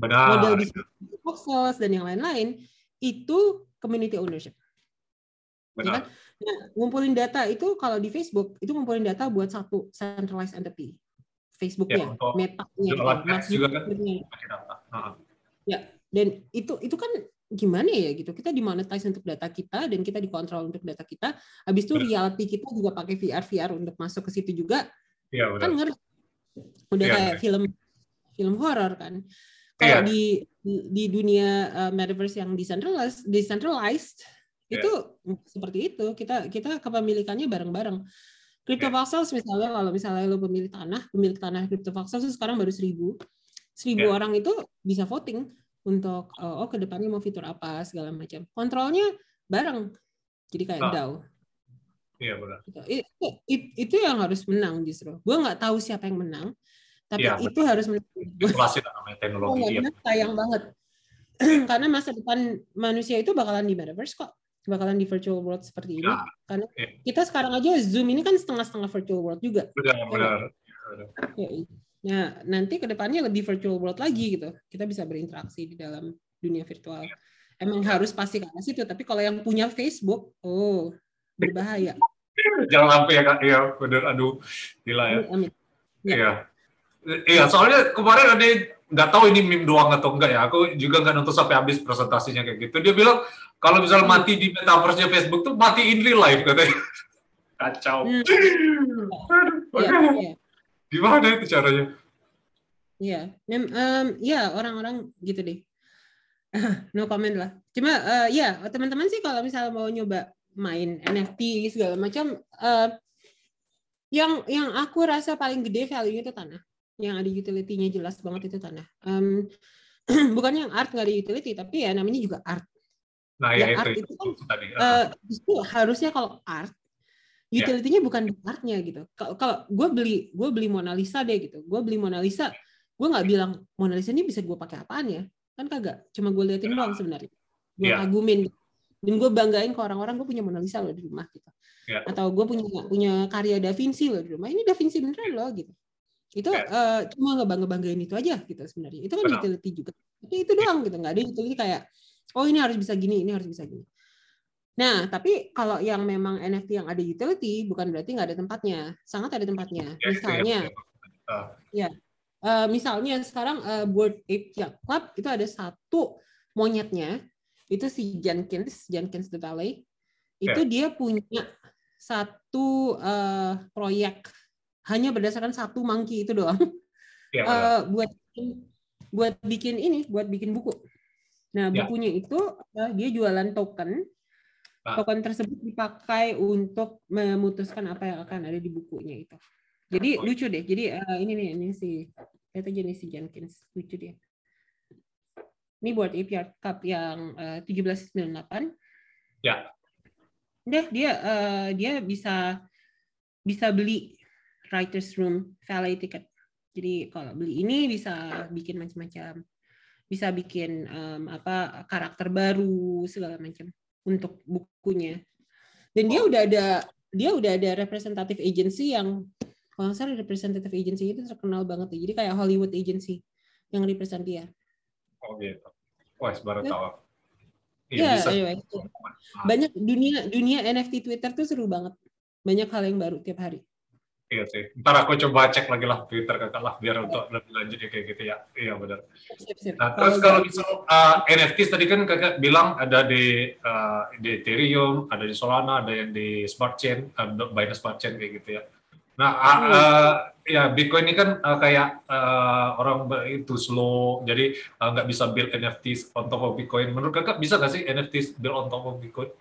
Benar. Model bisnis Foxos dan yang lain-lain itu community ownership. Ya Benar. Ya kan? Nah, ngumpulin data itu kalau di Facebook itu ngumpulin data buat satu centralized entity. Facebooknya, ya, Meta-nya, juga kan? Ya, dan itu itu kan gimana ya gitu? Kita dimonetize untuk data kita dan kita dikontrol untuk data kita. Habis itu reality kita juga pakai VR VR untuk masuk ke situ juga. Ya, kan ngerti udah ya, kayak film film horor kan kalau yeah. di, di di dunia uh, metaverse yang decentralized, decentralized yeah. itu seperti itu. Kita kita kepemilikannya bareng-bareng. Crypto yeah. misalnya kalau misalnya lo pemilik tanah, pemilik tanah crypto voxels sekarang baru seribu, seribu yeah. orang itu bisa voting untuk oh, oh ke depannya mau fitur apa segala macam. Kontrolnya bareng, jadi kayak oh. DAO. Iya benar. Itu, itu, itu yang harus menang justru. Gue nggak tahu siapa yang menang, tapi ya, itu betul. harus inflasi namanya teknologi. Oh, ya. sayang banget. Karena masa depan manusia itu bakalan di metaverse kok. Bakalan di virtual world seperti ini. Ya. Karena ya. kita sekarang aja Zoom ini kan setengah-setengah virtual world juga. Benar, ya, benar. Ya, nah, nanti ke depannya lebih virtual world lagi gitu. Kita bisa berinteraksi di dalam dunia virtual. Ya. Emang harus pasti ke arah situ. Tapi kalau yang punya Facebook, oh berbahaya. Jangan sampai ya kak, ya benar. Aduh, gila ya. Amin. Ya. Iya. Iya, soalnya kemarin ada nggak tahu ini meme doang atau enggak ya. Aku juga nggak nonton sampai habis presentasinya kayak gitu. Dia bilang kalau misalnya hmm. mati di metaverse-nya Facebook tuh mati in real life katanya. Kacau. Hmm. ya, ya. Gimana itu caranya? Iya, um, ya orang-orang gitu deh. no comment lah. Cuma uh, ya teman-teman sih kalau misalnya mau nyoba main NFT segala macam, uh, yang yang aku rasa paling gede value itu tanah yang ada utility-nya jelas banget itu tanah. Um, bukan yang art nggak ada utility, tapi ya namanya juga art. Nah, ya, ya art itu, itu kan tadi. Uh, itu harusnya kalau art ya. utility-nya yeah. bukan di artnya gitu. Kalau kalau gue beli gue beli Mona Lisa deh gitu, gue beli Mona Lisa, gue nggak bilang Mona Lisa ini bisa gue pakai apaan ya? Kan kagak, cuma gue liatin doang sebenarnya. Gue yeah. kagumin gitu. dan gue banggain ke orang-orang gue punya Mona Lisa loh di rumah gitu. Yeah. Atau gue punya punya karya Da Vinci loh di rumah. Ini Da Vinci beneran loh gitu itu uh, cuma ngebangga banggain itu aja gitu sebenarnya. Itu kan Benar. utility juga. Tapi itu doang gitu nggak ada utility kayak oh ini harus bisa gini ini harus bisa gini. Nah tapi kalau yang memang NFT yang ada utility bukan berarti nggak ada tempatnya. Sangat ada tempatnya. Ya, misalnya ya uh, misalnya sekarang uh, Board Ape Yacht Club itu ada satu monyetnya. Itu si Jenkins Jenkins the Valley itu yeah. dia punya satu uh, proyek hanya berdasarkan satu monkey itu doang. Ya, uh, buat buat bikin ini buat bikin buku. Nah ya. bukunya itu uh, dia jualan token. Ah. token tersebut dipakai untuk memutuskan apa yang akan ada di bukunya itu. Jadi oh. lucu deh. Jadi uh, ini nih ini si itu jenis si Jenkins. Lucu dia. Ini buat APR Cup yang uh, 1798 ya. Deh dia uh, dia bisa bisa beli writers room valet ticket. Jadi kalau beli ini bisa bikin macam-macam, bisa bikin um, apa karakter baru segala macam untuk bukunya. Dan dia udah ada dia udah ada representative agency yang kalau nggak salah representative agency itu terkenal banget ya. Jadi kayak Hollywood agency yang represent dia. Oh gitu. Wah, baru Ya. tahu. Ya, bisa. anyway. Banyak dunia dunia NFT Twitter tuh seru banget. Banyak hal yang baru tiap hari. Iya sih. Ntar aku coba cek lagi lah Twitter kakak lah biar untuk lebih lanjut ya kayak gitu ya. Iya benar. Nah, terus kalau misal uh, NFTs tadi kan kakak bilang ada di uh, di Ethereum, ada di Solana, ada yang di Smart Chain, uh, Binance Smart Chain kayak gitu ya. Nah, uh, uh, ya Bitcoin ini kan uh, kayak uh, orang itu slow, jadi uh, nggak bisa build NFTs on top of Bitcoin. Menurut kakak bisa nggak sih NFTs build on top of Bitcoin?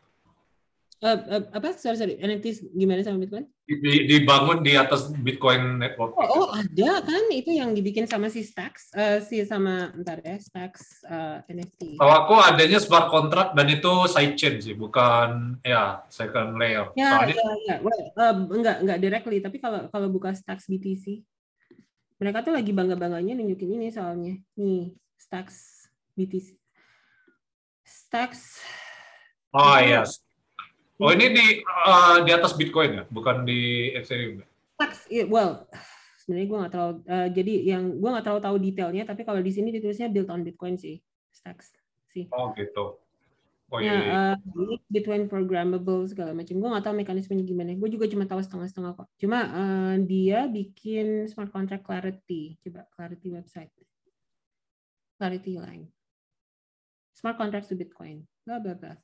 Eh, apa? Sorry, sorry. NFT gimana sama Bitcoin? Di- dibangun di atas Bitcoin network. Oh, oh, ada kan itu yang dibikin sama si Stacks, eh, si sama ntar ya Stacks eh, NFT. Tahu aku adanya smart contract dan itu sidechain sih, bukan ya second layer. Ya, Soalnya ya, ya. Well, eh, enggak, enggak directly, tapi kalau kalau buka Stacks BTC, mereka tuh lagi bangga-bangganya nunjukin ini soalnya. Nih, Stacks BTC. Stacks. Oh iya. Oh ini di eh, di atas Bitcoin ya, bukan di Ethereum. ya? Stacks, iya, well, sebenarnya gue nggak terlalu, eh, jadi yang gue nggak terlalu tahu detailnya, tapi kalau di sini ditulisnya built on Bitcoin sih, Stacks sih. Oh gitu. Oh Ya, iya. eh, ini Bitcoin programmable segala macam. Gue nggak tahu mekanismenya gimana. Gue juga cuma tahu setengah-setengah kok. Cuma eh, dia bikin smart contract clarity. Coba clarity website. Clarity line. Smart contracts to Bitcoin. Bla bla bla.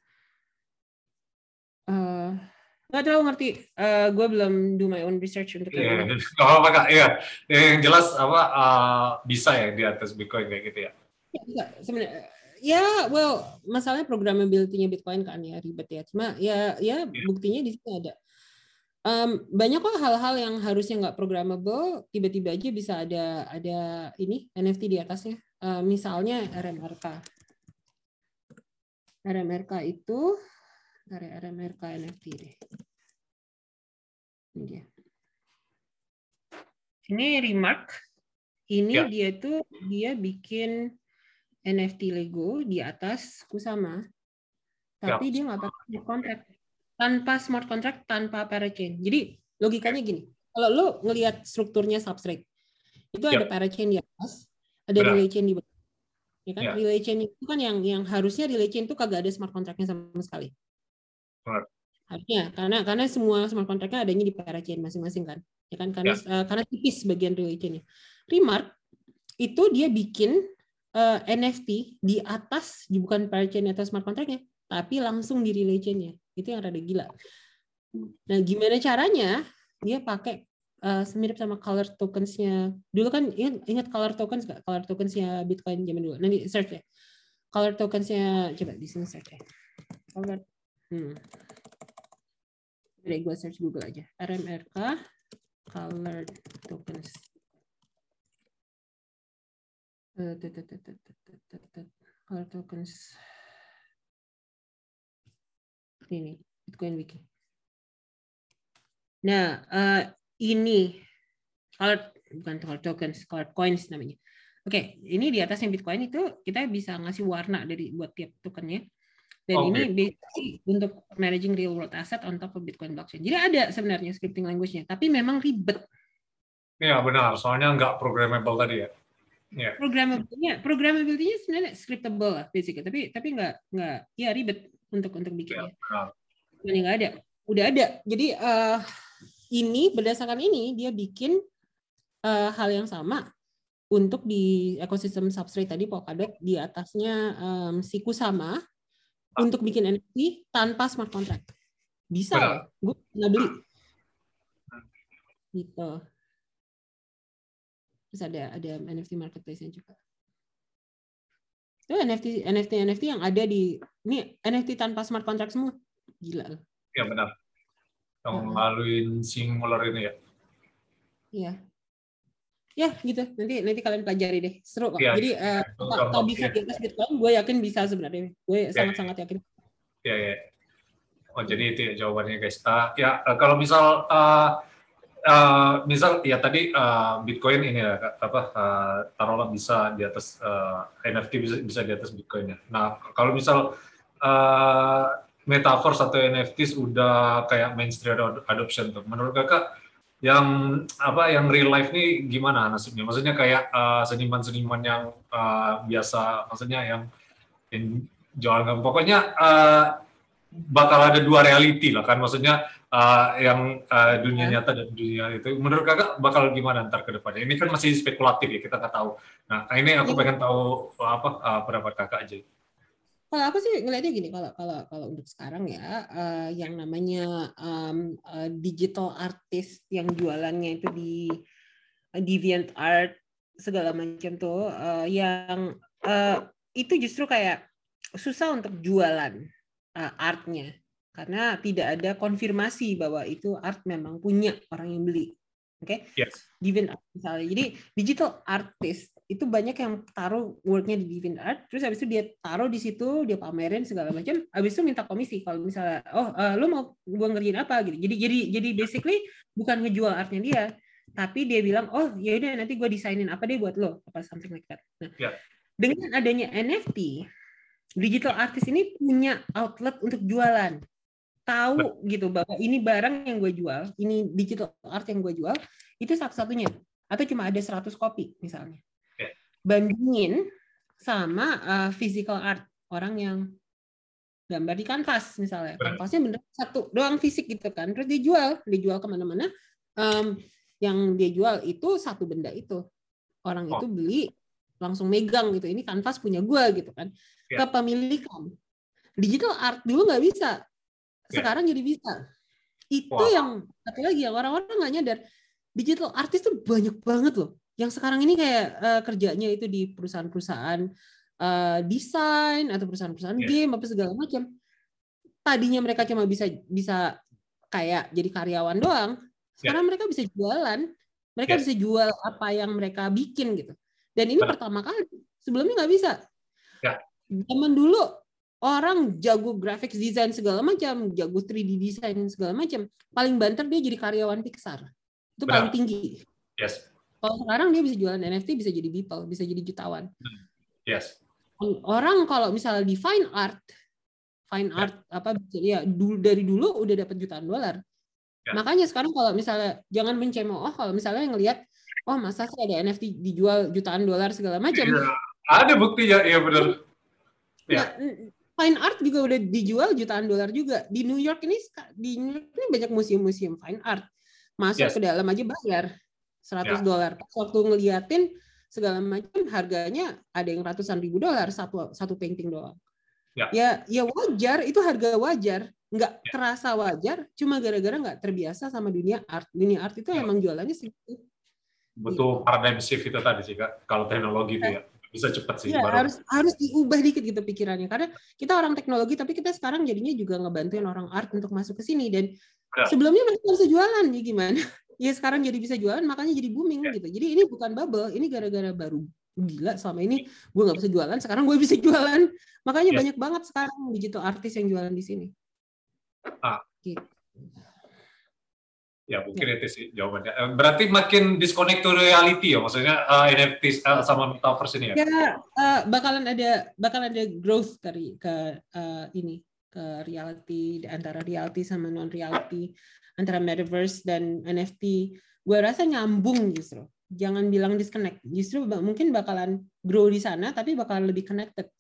Eh, nggak terlalu ngerti. Eh, gue belum do my own research untuk Iya, yang ini. nggak apa-apa kak. Iya, yang jelas apa eh, bisa ya di atas Bitcoin kayak gitu ya. Ya, bisa. sebenarnya ya well masalahnya programmability-nya Bitcoin kan ya ribet ya cuma ya ya buktinya di sini ada Em, banyak kok hal-hal yang harusnya nggak programmable tiba-tiba aja bisa ada ada ini NFT di atasnya Eh, misalnya RMRK RMRK itu dari RMRK NFT deh ini dia ini remark ini Ya. dia tuh dia bikin NFT Lego di atas Kusama, tapi dia nggak pakai smart contract. Tanpa smart contract, tanpa parachain. Jadi logikanya gini, kalau lo ngelihat strukturnya substrate, itu ada Ya. parachain di atas, ada Benar. relay chain di bawah. Ya kan? Ya. Relay chain itu kan yang yang harusnya relay chain itu kagak ada smart contractnya sama sekali. Benar. Harusnya karena karena semua smart contractnya adanya di parachain masing-masing kan. Ya kan karena eh, karena tipis bagian relay chainnya. Remark itu dia bikin eh, NFT di atas bukan parachain atau smart contractnya, tapi langsung di relay chainnya. Itu yang rada gila. Nah, gimana caranya? Dia pakai eh, semirip sama color tokens-nya. Dulu kan ingat, ingat color tokens nggak? Color tokens-nya Bitcoin zaman dulu. Nanti search ya. Color tokens-nya coba di sini search ya. Color hmm. Jadi gue search Google aja. RMRK color tokens. Eh. Color tokens. Ini Bitcoin Wiki. Nah, eh, ini color bukan color tokens, color coins namanya. Oke, ini di atasnya Bitcoin itu kita bisa ngasih warna dari buat tiap tokennya. Dan Oke. ini basically untuk managing real world asset on top of Bitcoin blockchain. Jadi ada sebenarnya scripting language-nya, tapi memang ribet Iya benar, soalnya nggak programmable tadi ya. Iya. programmability-nya programmability-nya sebenarnya scriptable lah basically tapi tapi nggak nggak ya ribet untuk untuk bikinnya benar. ini nggak ada udah ada jadi eh, ini berdasarkan ini dia bikin eh, hal yang sama untuk di ekosistem substrate tadi Polkadot di atasnya em, si Kusama untuk bikin NFT tanpa smart contract. Bisa gue nggak beli. Gitu. Terus ada ada NFT marketplace-nya juga. Itu NFT NFT NFT yang ada di ini NFT tanpa smart contract semua. Gila. Loh Iya benar. Yang ngelaluin singular ini ya. Iya. Ya gitu. Nanti nanti kalian pelajari deh. Seru kok. Iya. Jadi eh, Itu kalau kalau bisa di atas Bitcoin, gue yakin bisa sebenarnya. Gue sangat-sangat yakin. Iya, iya. Oh, jadi itu ya jawabannya guys. Ah, ya, eh, kalau misal ah, ah, misal ya tadi ah, Bitcoin ini ya apa ah, taruhlah bisa di atas ah, NFT bisa bisa di atas Bitcoin ya. Nah, kalau misal ah, metaverse atau NFTs udah kayak mainstream adoption tuh. Menurut kakak yang apa yang real life nih gimana nasibnya? Maksudnya kayak uh, seniman-seniman yang uh, biasa, maksudnya yang, yang jualan pokoknya uh, bakal ada dua reality lah kan, maksudnya uh, yang uh, dunia ya. nyata dan dunia itu. Menurut kakak bakal gimana ntar ke depannya? Ini kan masih spekulatif ya kita nggak tahu. Nah ini aku ya. pengen tahu apa uh, pendapat kakak aja kalau aku sih ngelihatnya gini kalau kalau kalau untuk sekarang ya uh, yang namanya um, uh, digital artist yang jualannya itu di uh, deviant art segala macam tuh uh, yang uh, itu justru kayak susah untuk jualan uh, artnya karena tidak ada konfirmasi bahwa itu art memang punya orang yang beli oke okay? yes. deviant art misalnya jadi digital artist itu banyak yang taruh worknya di DeviantArt, terus habis itu dia taruh di situ, dia pamerin segala macam, habis itu minta komisi kalau misalnya, oh uh, lu mau gua ngerjain apa gitu. Jadi jadi jadi basically bukan ngejual artnya dia, tapi dia bilang, oh ya udah nanti gua desainin apa deh buat lo, apa something like that. Nah, yeah. dengan adanya NFT, digital artist ini punya outlet untuk jualan tahu gitu bahwa ini barang yang gue jual, ini digital art yang gue jual, itu satu-satunya. Atau cuma ada 100 kopi misalnya bandingin sama uh, physical art orang yang gambar di kanvas misalnya kanvasnya bener satu doang fisik gitu kan terus dijual dijual ke mana-mana um, yang dia jual itu satu benda itu orang oh. itu beli langsung megang gitu ini kanvas punya gue gitu kan yeah. kepemilikan digital art dulu nggak bisa ya. sekarang yeah. jadi bisa itu wow. yang satu lagi yang orang-orang nggak nyadar digital artist tuh banyak banget loh yang sekarang ini kayak uh, kerjanya itu di perusahaan-perusahaan uh, desain atau perusahaan-perusahaan yeah. game apa segala macam tadinya mereka cuma bisa bisa kayak jadi karyawan doang ya. sekarang yeah. mereka bisa jualan mereka yeah. bisa jual apa yang mereka bikin gitu dan ini Benar. pertama kali sebelumnya nggak bisa yeah. zaman dulu orang jago graphics design segala macam jago 3D design segala macam paling banter dia jadi karyawan Pixar itu Benar. paling tinggi yes kalau sekarang dia bisa jualan NFT, bisa jadi people, bisa jadi jutawan. Yes. Orang kalau misalnya di fine art, fine yeah. art apa ya dulu dari dulu udah dapat jutaan dolar. Yeah. Makanya sekarang kalau misalnya jangan mencemooh kalau misalnya ngelihat oh masa sih ada NFT dijual jutaan dolar segala macam. Yeah. Ada buktinya, iya benar. Ya. fine art juga udah dijual jutaan dolar juga. Di New York ini di New York ini banyak museum-museum fine art. Masuk yes. ke dalam aja bayar. 100 ya. dolar. waktu ngeliatin segala macam harganya ada yang ratusan ribu dolar satu satu painting doang. Ya. ya ya wajar itu harga wajar nggak ya. terasa wajar cuma gara-gara nggak terbiasa sama dunia art dunia art itu ya. emang jualannya segitu butuh gitu. paradigm shift itu tadi sih kak kalau teknologi itu ya bisa cepat sih ya, baru. harus harus diubah dikit gitu pikirannya karena kita orang teknologi tapi kita sekarang jadinya juga ngebantuin orang art untuk masuk ke sini dan ya. sebelumnya mereka bisa jualan ya gimana ya sekarang jadi bisa jualan makanya jadi booming yeah. gitu jadi ini bukan bubble ini gara-gara baru gila selama ini gue nggak bisa jualan sekarang gue bisa jualan makanya yeah. banyak banget sekarang digital artis yang jualan di sini ah. gitu. Ya mungkin ya. itu sih jawabannya. Eh, berarti makin disconnect to reality ya, maksudnya uh, NFT uh, sama metaverse ini ya? Ya uh, bakalan ada bakalan ada growth dari ke uh, ini ke reality antara reality sama non reality antara metaverse dan NFT, gue rasa nyambung justru. Jangan bilang disconnect. Justru mungkin bakalan grow di sana, tapi bakalan lebih connected.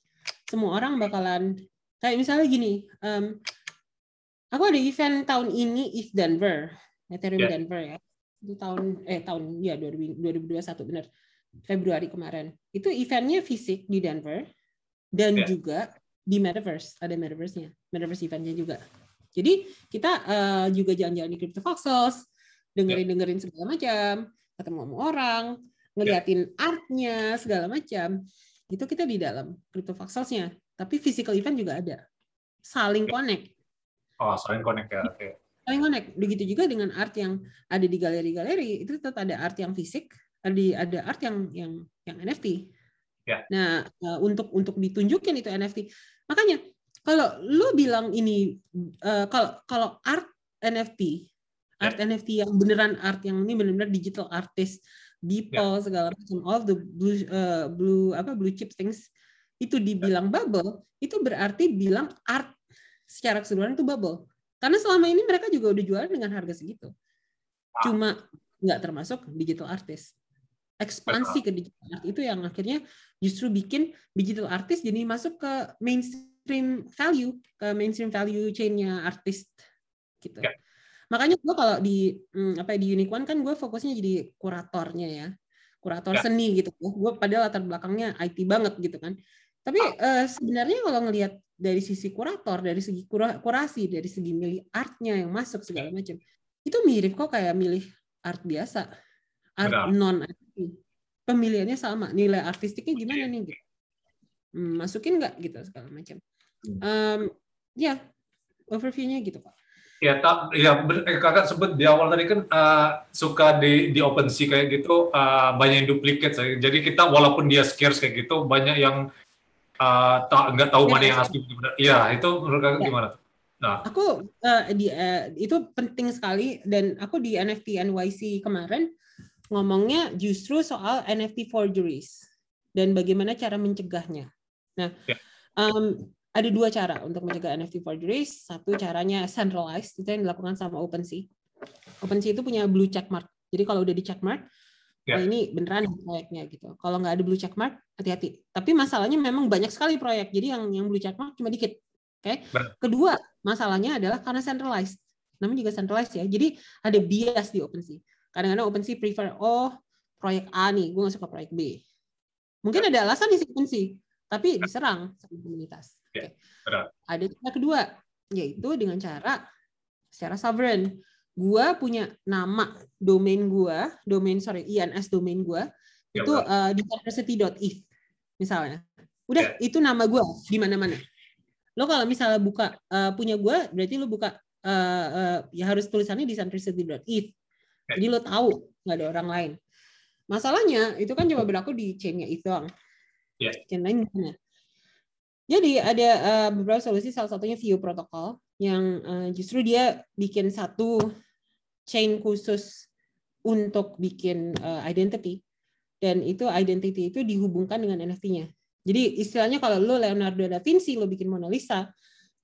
Semua orang bakalan kayak misalnya gini. Um, aku ada event tahun ini If Denver, Ethereum yeah. Denver ya. Itu tahun eh tahun ya 2021 benar. Februari kemarin. Itu eventnya fisik di Denver dan yeah. juga di metaverse ada metaverse-nya metaverse eventnya juga jadi kita uh, juga jalan-jalan di Crypto Voxels, dengerin-dengerin segala macam, ketemu sama orang, ngeliatin yeah. artnya segala macam. Itu kita di dalam Crypto Voxels-nya. Tapi physical event juga ada. Saling connect. Oh, saling connect ya. Okay. Saling connect. Begitu juga dengan art yang ada di galeri-galeri, itu tetap ada art yang fisik, ada ada art yang yang yang NFT. Yeah. Nah, eh, untuk untuk ditunjukin itu NFT. Makanya kalau lu bilang ini uh, kalau kalau art NFT, art yeah. NFT yang beneran art yang ini benar-benar digital artist, Beeple yeah. segala macam all the blue uh, blue apa blue chip things itu dibilang bubble, itu berarti bilang art secara keseluruhan itu bubble. Karena selama ini mereka juga udah jualan dengan harga segitu. Cuma nggak termasuk digital artist. Ekspansi ke digital art itu yang akhirnya justru bikin digital artist jadi masuk ke mainstream value, ke mainstream value chain-nya artist gitu. Ya. Makanya gue kalau di hmm, apa ya, di Unique One kan gue fokusnya jadi kuratornya ya, kurator ya. seni gitu. Gue padahal latar belakangnya IT banget gitu kan. Tapi uh, sebenarnya kalau ngelihat dari sisi kurator, dari segi kurasi, dari segi milih artnya yang masuk segala macam, itu mirip kok kayak milih art biasa, art Benar. non arti. Pemilihannya sama, nilai artistiknya gimana nih? Gitu. Hmm, masukin nggak gitu segala macam. Um, ya, overviewnya gitu pak. Ya, tak, ya eh, kakak sebut di awal tadi kan uh, suka di di OpenSea kayak gitu uh, banyak yang duplikat. Jadi kita walaupun dia scarce kayak gitu banyak yang uh, tak nggak tahu ya, mana yang asli Iya, itu menurut kakak ya. gimana? Nah. Aku uh, di uh, itu penting sekali dan aku di NFT NYC kemarin ngomongnya justru soal NFT forgeries dan bagaimana cara mencegahnya. Nah, um, ada dua cara untuk mencegah NFT forgeries. Satu caranya centralized, itu yang dilakukan sama OpenSea. OpenSea itu punya blue check mark. Jadi kalau udah di check mark, yeah. oh ini beneran proyeknya gitu. Kalau nggak ada blue check mark, hati-hati. Tapi masalahnya memang banyak sekali proyek. Jadi yang yang blue check mark cuma dikit. Oke. Okay? Kedua, masalahnya adalah karena centralized. Namanya juga centralized ya. Jadi ada bias di OpenSea. Kadang-kadang OpenSea prefer oh proyek A nih, gue nggak suka proyek B. Mungkin ada alasan di OpenSea, tapi diserang sama komunitas. Ya, okay. Ada cara kedua, yaitu dengan cara secara sovereign. Gua punya nama domain gua, domain sorry INS domain gua ya, itu uh, di university.if misalnya. Udah ya. itu nama gua di mana-mana. Lo kalau misalnya buka uh, punya gua, berarti lo buka uh, uh, ya harus tulisannya di university.if. Jadi lo tahu nggak ada orang lain. Masalahnya itu kan cuma berlaku di chain-nya itu doang. Yeah. Chain lain gimana? Jadi ada uh, beberapa solusi, salah satunya View Protocol yang uh, justru dia bikin satu chain khusus untuk bikin uh, identity dan itu identity itu dihubungkan dengan NFT-nya. Jadi istilahnya kalau lo Leonardo da Vinci lo bikin Mona Lisa,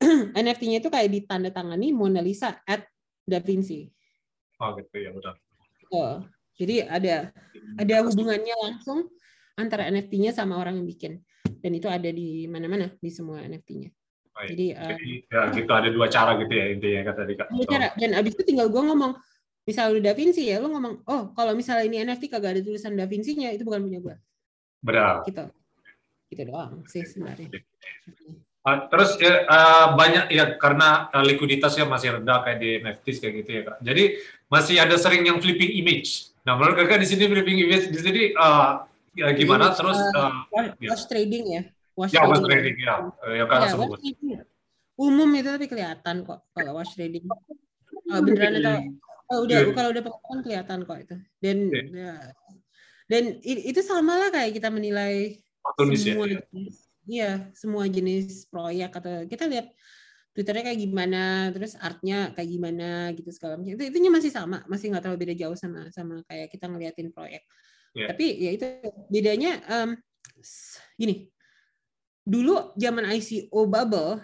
NFT-nya itu kayak ditandatangani Mona Lisa at da Vinci. Oh gitu ya benar. Oh, jadi ada ada hubungannya langsung antara NFT-nya sama orang yang bikin dan itu ada di mana-mana di semua NFT-nya. Jadi, Jadi uh, ya gitu ada dua cara gitu ya intinya kata tadi. Dua cara dan abis itu tinggal gue ngomong misal udah Da Vinci ya, lu ngomong oh kalau misalnya ini NFT kagak ada tulisan Da Vinci-nya itu bukan punya gue. Benar. Gitu. Gitu doang sih sebenarnya. Uh, terus ya, uh, banyak ya karena uh, likuiditasnya masih rendah kayak di NFTs kayak gitu ya kak. Jadi masih ada sering yang flipping image. Nah menurut kakak di sini flipping image di sini uh, ya gimana Jadi, terus uh, uh, wash trading ya wash ya, trading, wash trading ya ya kan ya, trading. umum itu tapi kelihatan kok kalau wash trading kalau beneran atau kalau udah yeah. kalau udah pengetahuan kelihatan kok itu dan yeah. ya, dan itu sama lah kayak kita menilai Tunis, semua ya, jenis, iya semua jenis proyek atau kita lihat Twitternya kayak gimana, terus artnya kayak gimana gitu segala macam. Itu itunya masih sama, masih nggak terlalu beda jauh sama sama kayak kita ngeliatin proyek. Yeah. Tapi ya itu bedanya um, gini. Dulu zaman ICO bubble,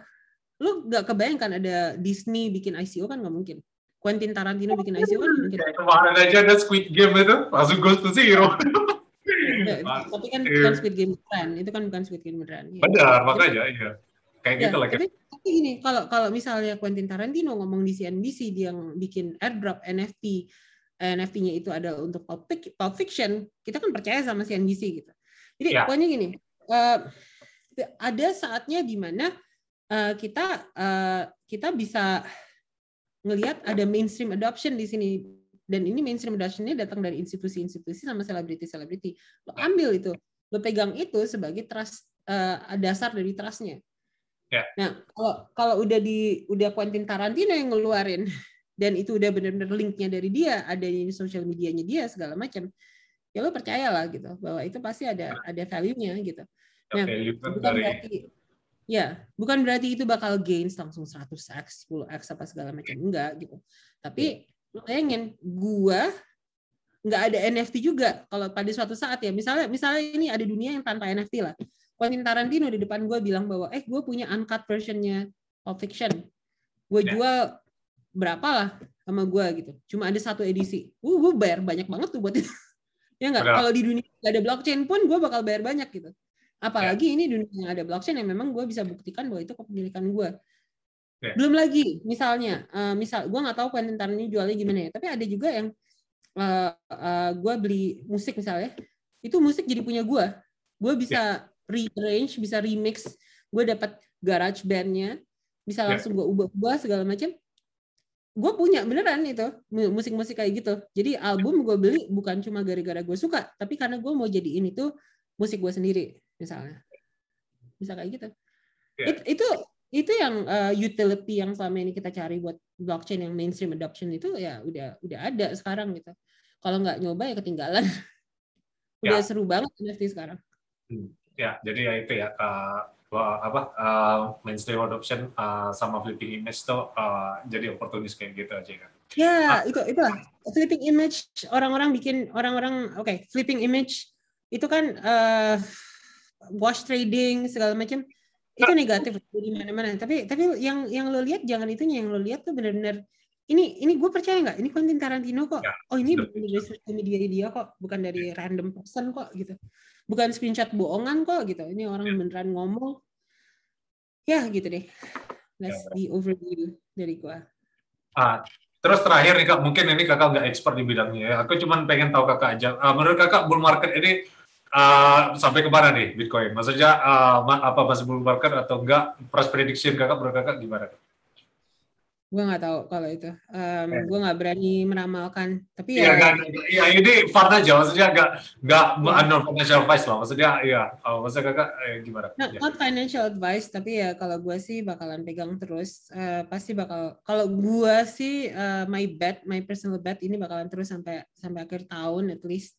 lu nggak kebayangkan ada Disney bikin ICO kan nggak mungkin. Quentin Tarantino bikin ICO kan mungkin. Kemarin aja ada Squid Game itu langsung goes to zero. ya, tapi kan bukan Squid Game beneran, itu kan bukan Squid Game beneran. Ya. Benar, makanya iya. Kayak ya, gitu lah. Tapi, tapi gini, kalau kalau misalnya Quentin Tarantino ngomong di CNBC dia yang bikin airdrop NFT NFT-nya itu adalah untuk Pulp Fiction, kita kan percaya sama CNBC gitu. Jadi ya. pokoknya gini, uh, ada saatnya di mana uh, kita uh, kita bisa ngelihat ada mainstream adoption di sini dan ini mainstream adoption-nya datang dari institusi-institusi sama selebriti-selebriti. Lo ambil itu, lo pegang itu sebagai trust uh, dasar dari trust-nya. Yeah. Nah, kalau kalau udah di udah Quentin Tarantino yang ngeluarin dan itu udah benar-benar linknya dari dia, ada di sosial medianya dia segala macam, ya lo percayalah gitu bahwa itu pasti ada ada value-nya gitu. Nah, bukan berarti ya, bukan berarti itu bakal gains langsung 100x, 10x apa segala macam enggak gitu. Tapi lo bayangin gua nggak ada NFT juga kalau pada suatu saat ya misalnya misalnya ini ada dunia yang tanpa NFT lah Quentin Tarantino di depan gue bilang bahwa eh gue punya uncut versionnya Pulp Fiction. Gue Ya. jual berapa lah sama gue gitu. Cuma ada satu edisi. Uh, gue bayar banyak banget tuh buat itu. ya nggak? Kalau di dunia nggak ada blockchain pun gue bakal bayar banyak gitu. Apalagi ini dunia yang ada blockchain yang memang gue bisa buktikan bahwa itu kepemilikan gue. Ya. Belum lagi, misalnya, eh, misal gue nggak tahu Quentin Tarantino jualnya gimana ya. Tapi ada juga yang eh, eh, gue beli musik misalnya, itu musik jadi punya gue. Gue bisa rearrange, bisa remix, gue dapat garage bandnya, bisa Ya. langsung gue ubah-ubah segala macam. Gue punya beneran itu mu- musik-musik kayak gitu. Jadi album gue beli bukan cuma gara-gara gue suka, tapi karena gue mau jadiin itu musik gue sendiri misalnya. Bisa kayak gitu. Ya. It- itu itu yang uh, utility yang selama ini kita cari buat blockchain yang mainstream adoption itu ya udah udah ada sekarang gitu. Kalau nggak nyoba ya ketinggalan. udah Ya. seru banget NFT sekarang. Ya, jadi ya itu ya uh, apa uh, mainstream adoption uh, sama flipping image tuh uh, jadi oportunis kayak gitu aja kan. Ya, itu itu lah. Flipping image orang-orang bikin orang-orang oke, flipping image itu kan eh wash trading segala macam itu negatif di mana-mana. Tapi tapi yang yang lo lihat jangan itunya yang lo lihat tuh benar-benar ini ini gue percaya nggak ini Quentin Tarantino kok. Ya, Oh ini betul. dari social media dia kok, bukan dari random person kok gitu. Bukan screenshot bohongan kok gitu. Ini orang Ya. beneran ngomong. Ya gitu deh. That's Ya, the overview dari gua. Ah, terus terakhir nih kak, mungkin ini kakak nggak expert di bidangnya ya. Aku cuma pengen tahu kakak aja. Ah, menurut kakak bull market ini ah, sampai ke mana nih Bitcoin? Maksudnya ma- apa masih bull market atau enggak? Price prediction kakak menurut kakak gimana? Gue nggak tahu kalau itu. Um, Eh. Gue nggak berani meramalkan. Tapi Iya, ya, nggak- iya ini fun aja. Maksudnya nggak nggak Ya. non financial advice lah. Maksudnya iya. Oh, maksudnya kakak eh, gimana? not, Ya. not financial advice. Tapi ya kalau gue sih bakalan pegang terus. Eh, pasti bakal. Kalau gue sih eh, my bet, my personal bet ini bakalan terus sampai sampai akhir tahun at least.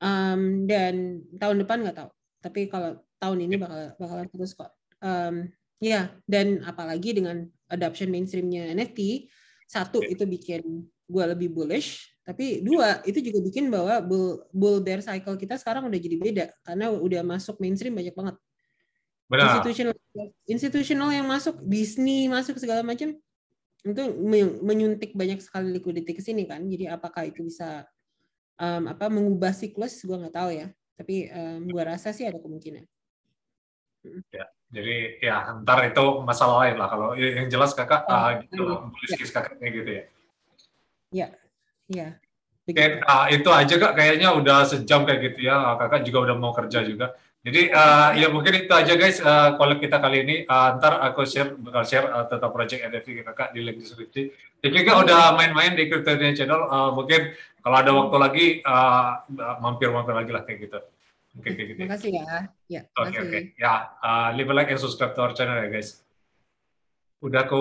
Um, dan tahun depan nggak tahu. Tapi kalau tahun ini bakal bakalan terus kok. Um, ya dan apalagi dengan adoption mainstreamnya NFT, satu itu bikin gue lebih bullish, tapi dua itu juga bikin bahwa bull, bull bear cycle kita sekarang udah jadi beda karena udah masuk mainstream banyak banget. Benar. Institutional institutional yang masuk, Disney masuk segala macam itu men- menyuntik banyak sekali liquidity ke sini kan. Jadi apakah itu bisa um, apa mengubah siklus? Gue nggak tahu ya. Tapi um, gue rasa sih ada kemungkinan. Jadi ya ntar itu masalah lain lah. Kalau yang jelas kakak Oh, ah, gitu, iya. bullish case kakaknya gitu ya. Ya. Oke, begitu. ah, itu aja kak. Kayaknya udah sejam kayak gitu ya. Ah, Kakak juga udah mau kerja juga. Jadi ah, ya mungkin itu aja guys. Uh, kalau kita kali ini ah, ntar aku share bakal share ah, tentang project NFT kakak di link deskripsi. Thank you kak udah main-main di Crypto Channel. Ah, mungkin kalau ada waktu lagi ah, mampir-mampir lagi lah kayak gitu. Oke kayak gitu. Terima kasih ya. Ya, Oke oke. Ya, ah, leave a like and subscribe to our channel ya guys. Udah aku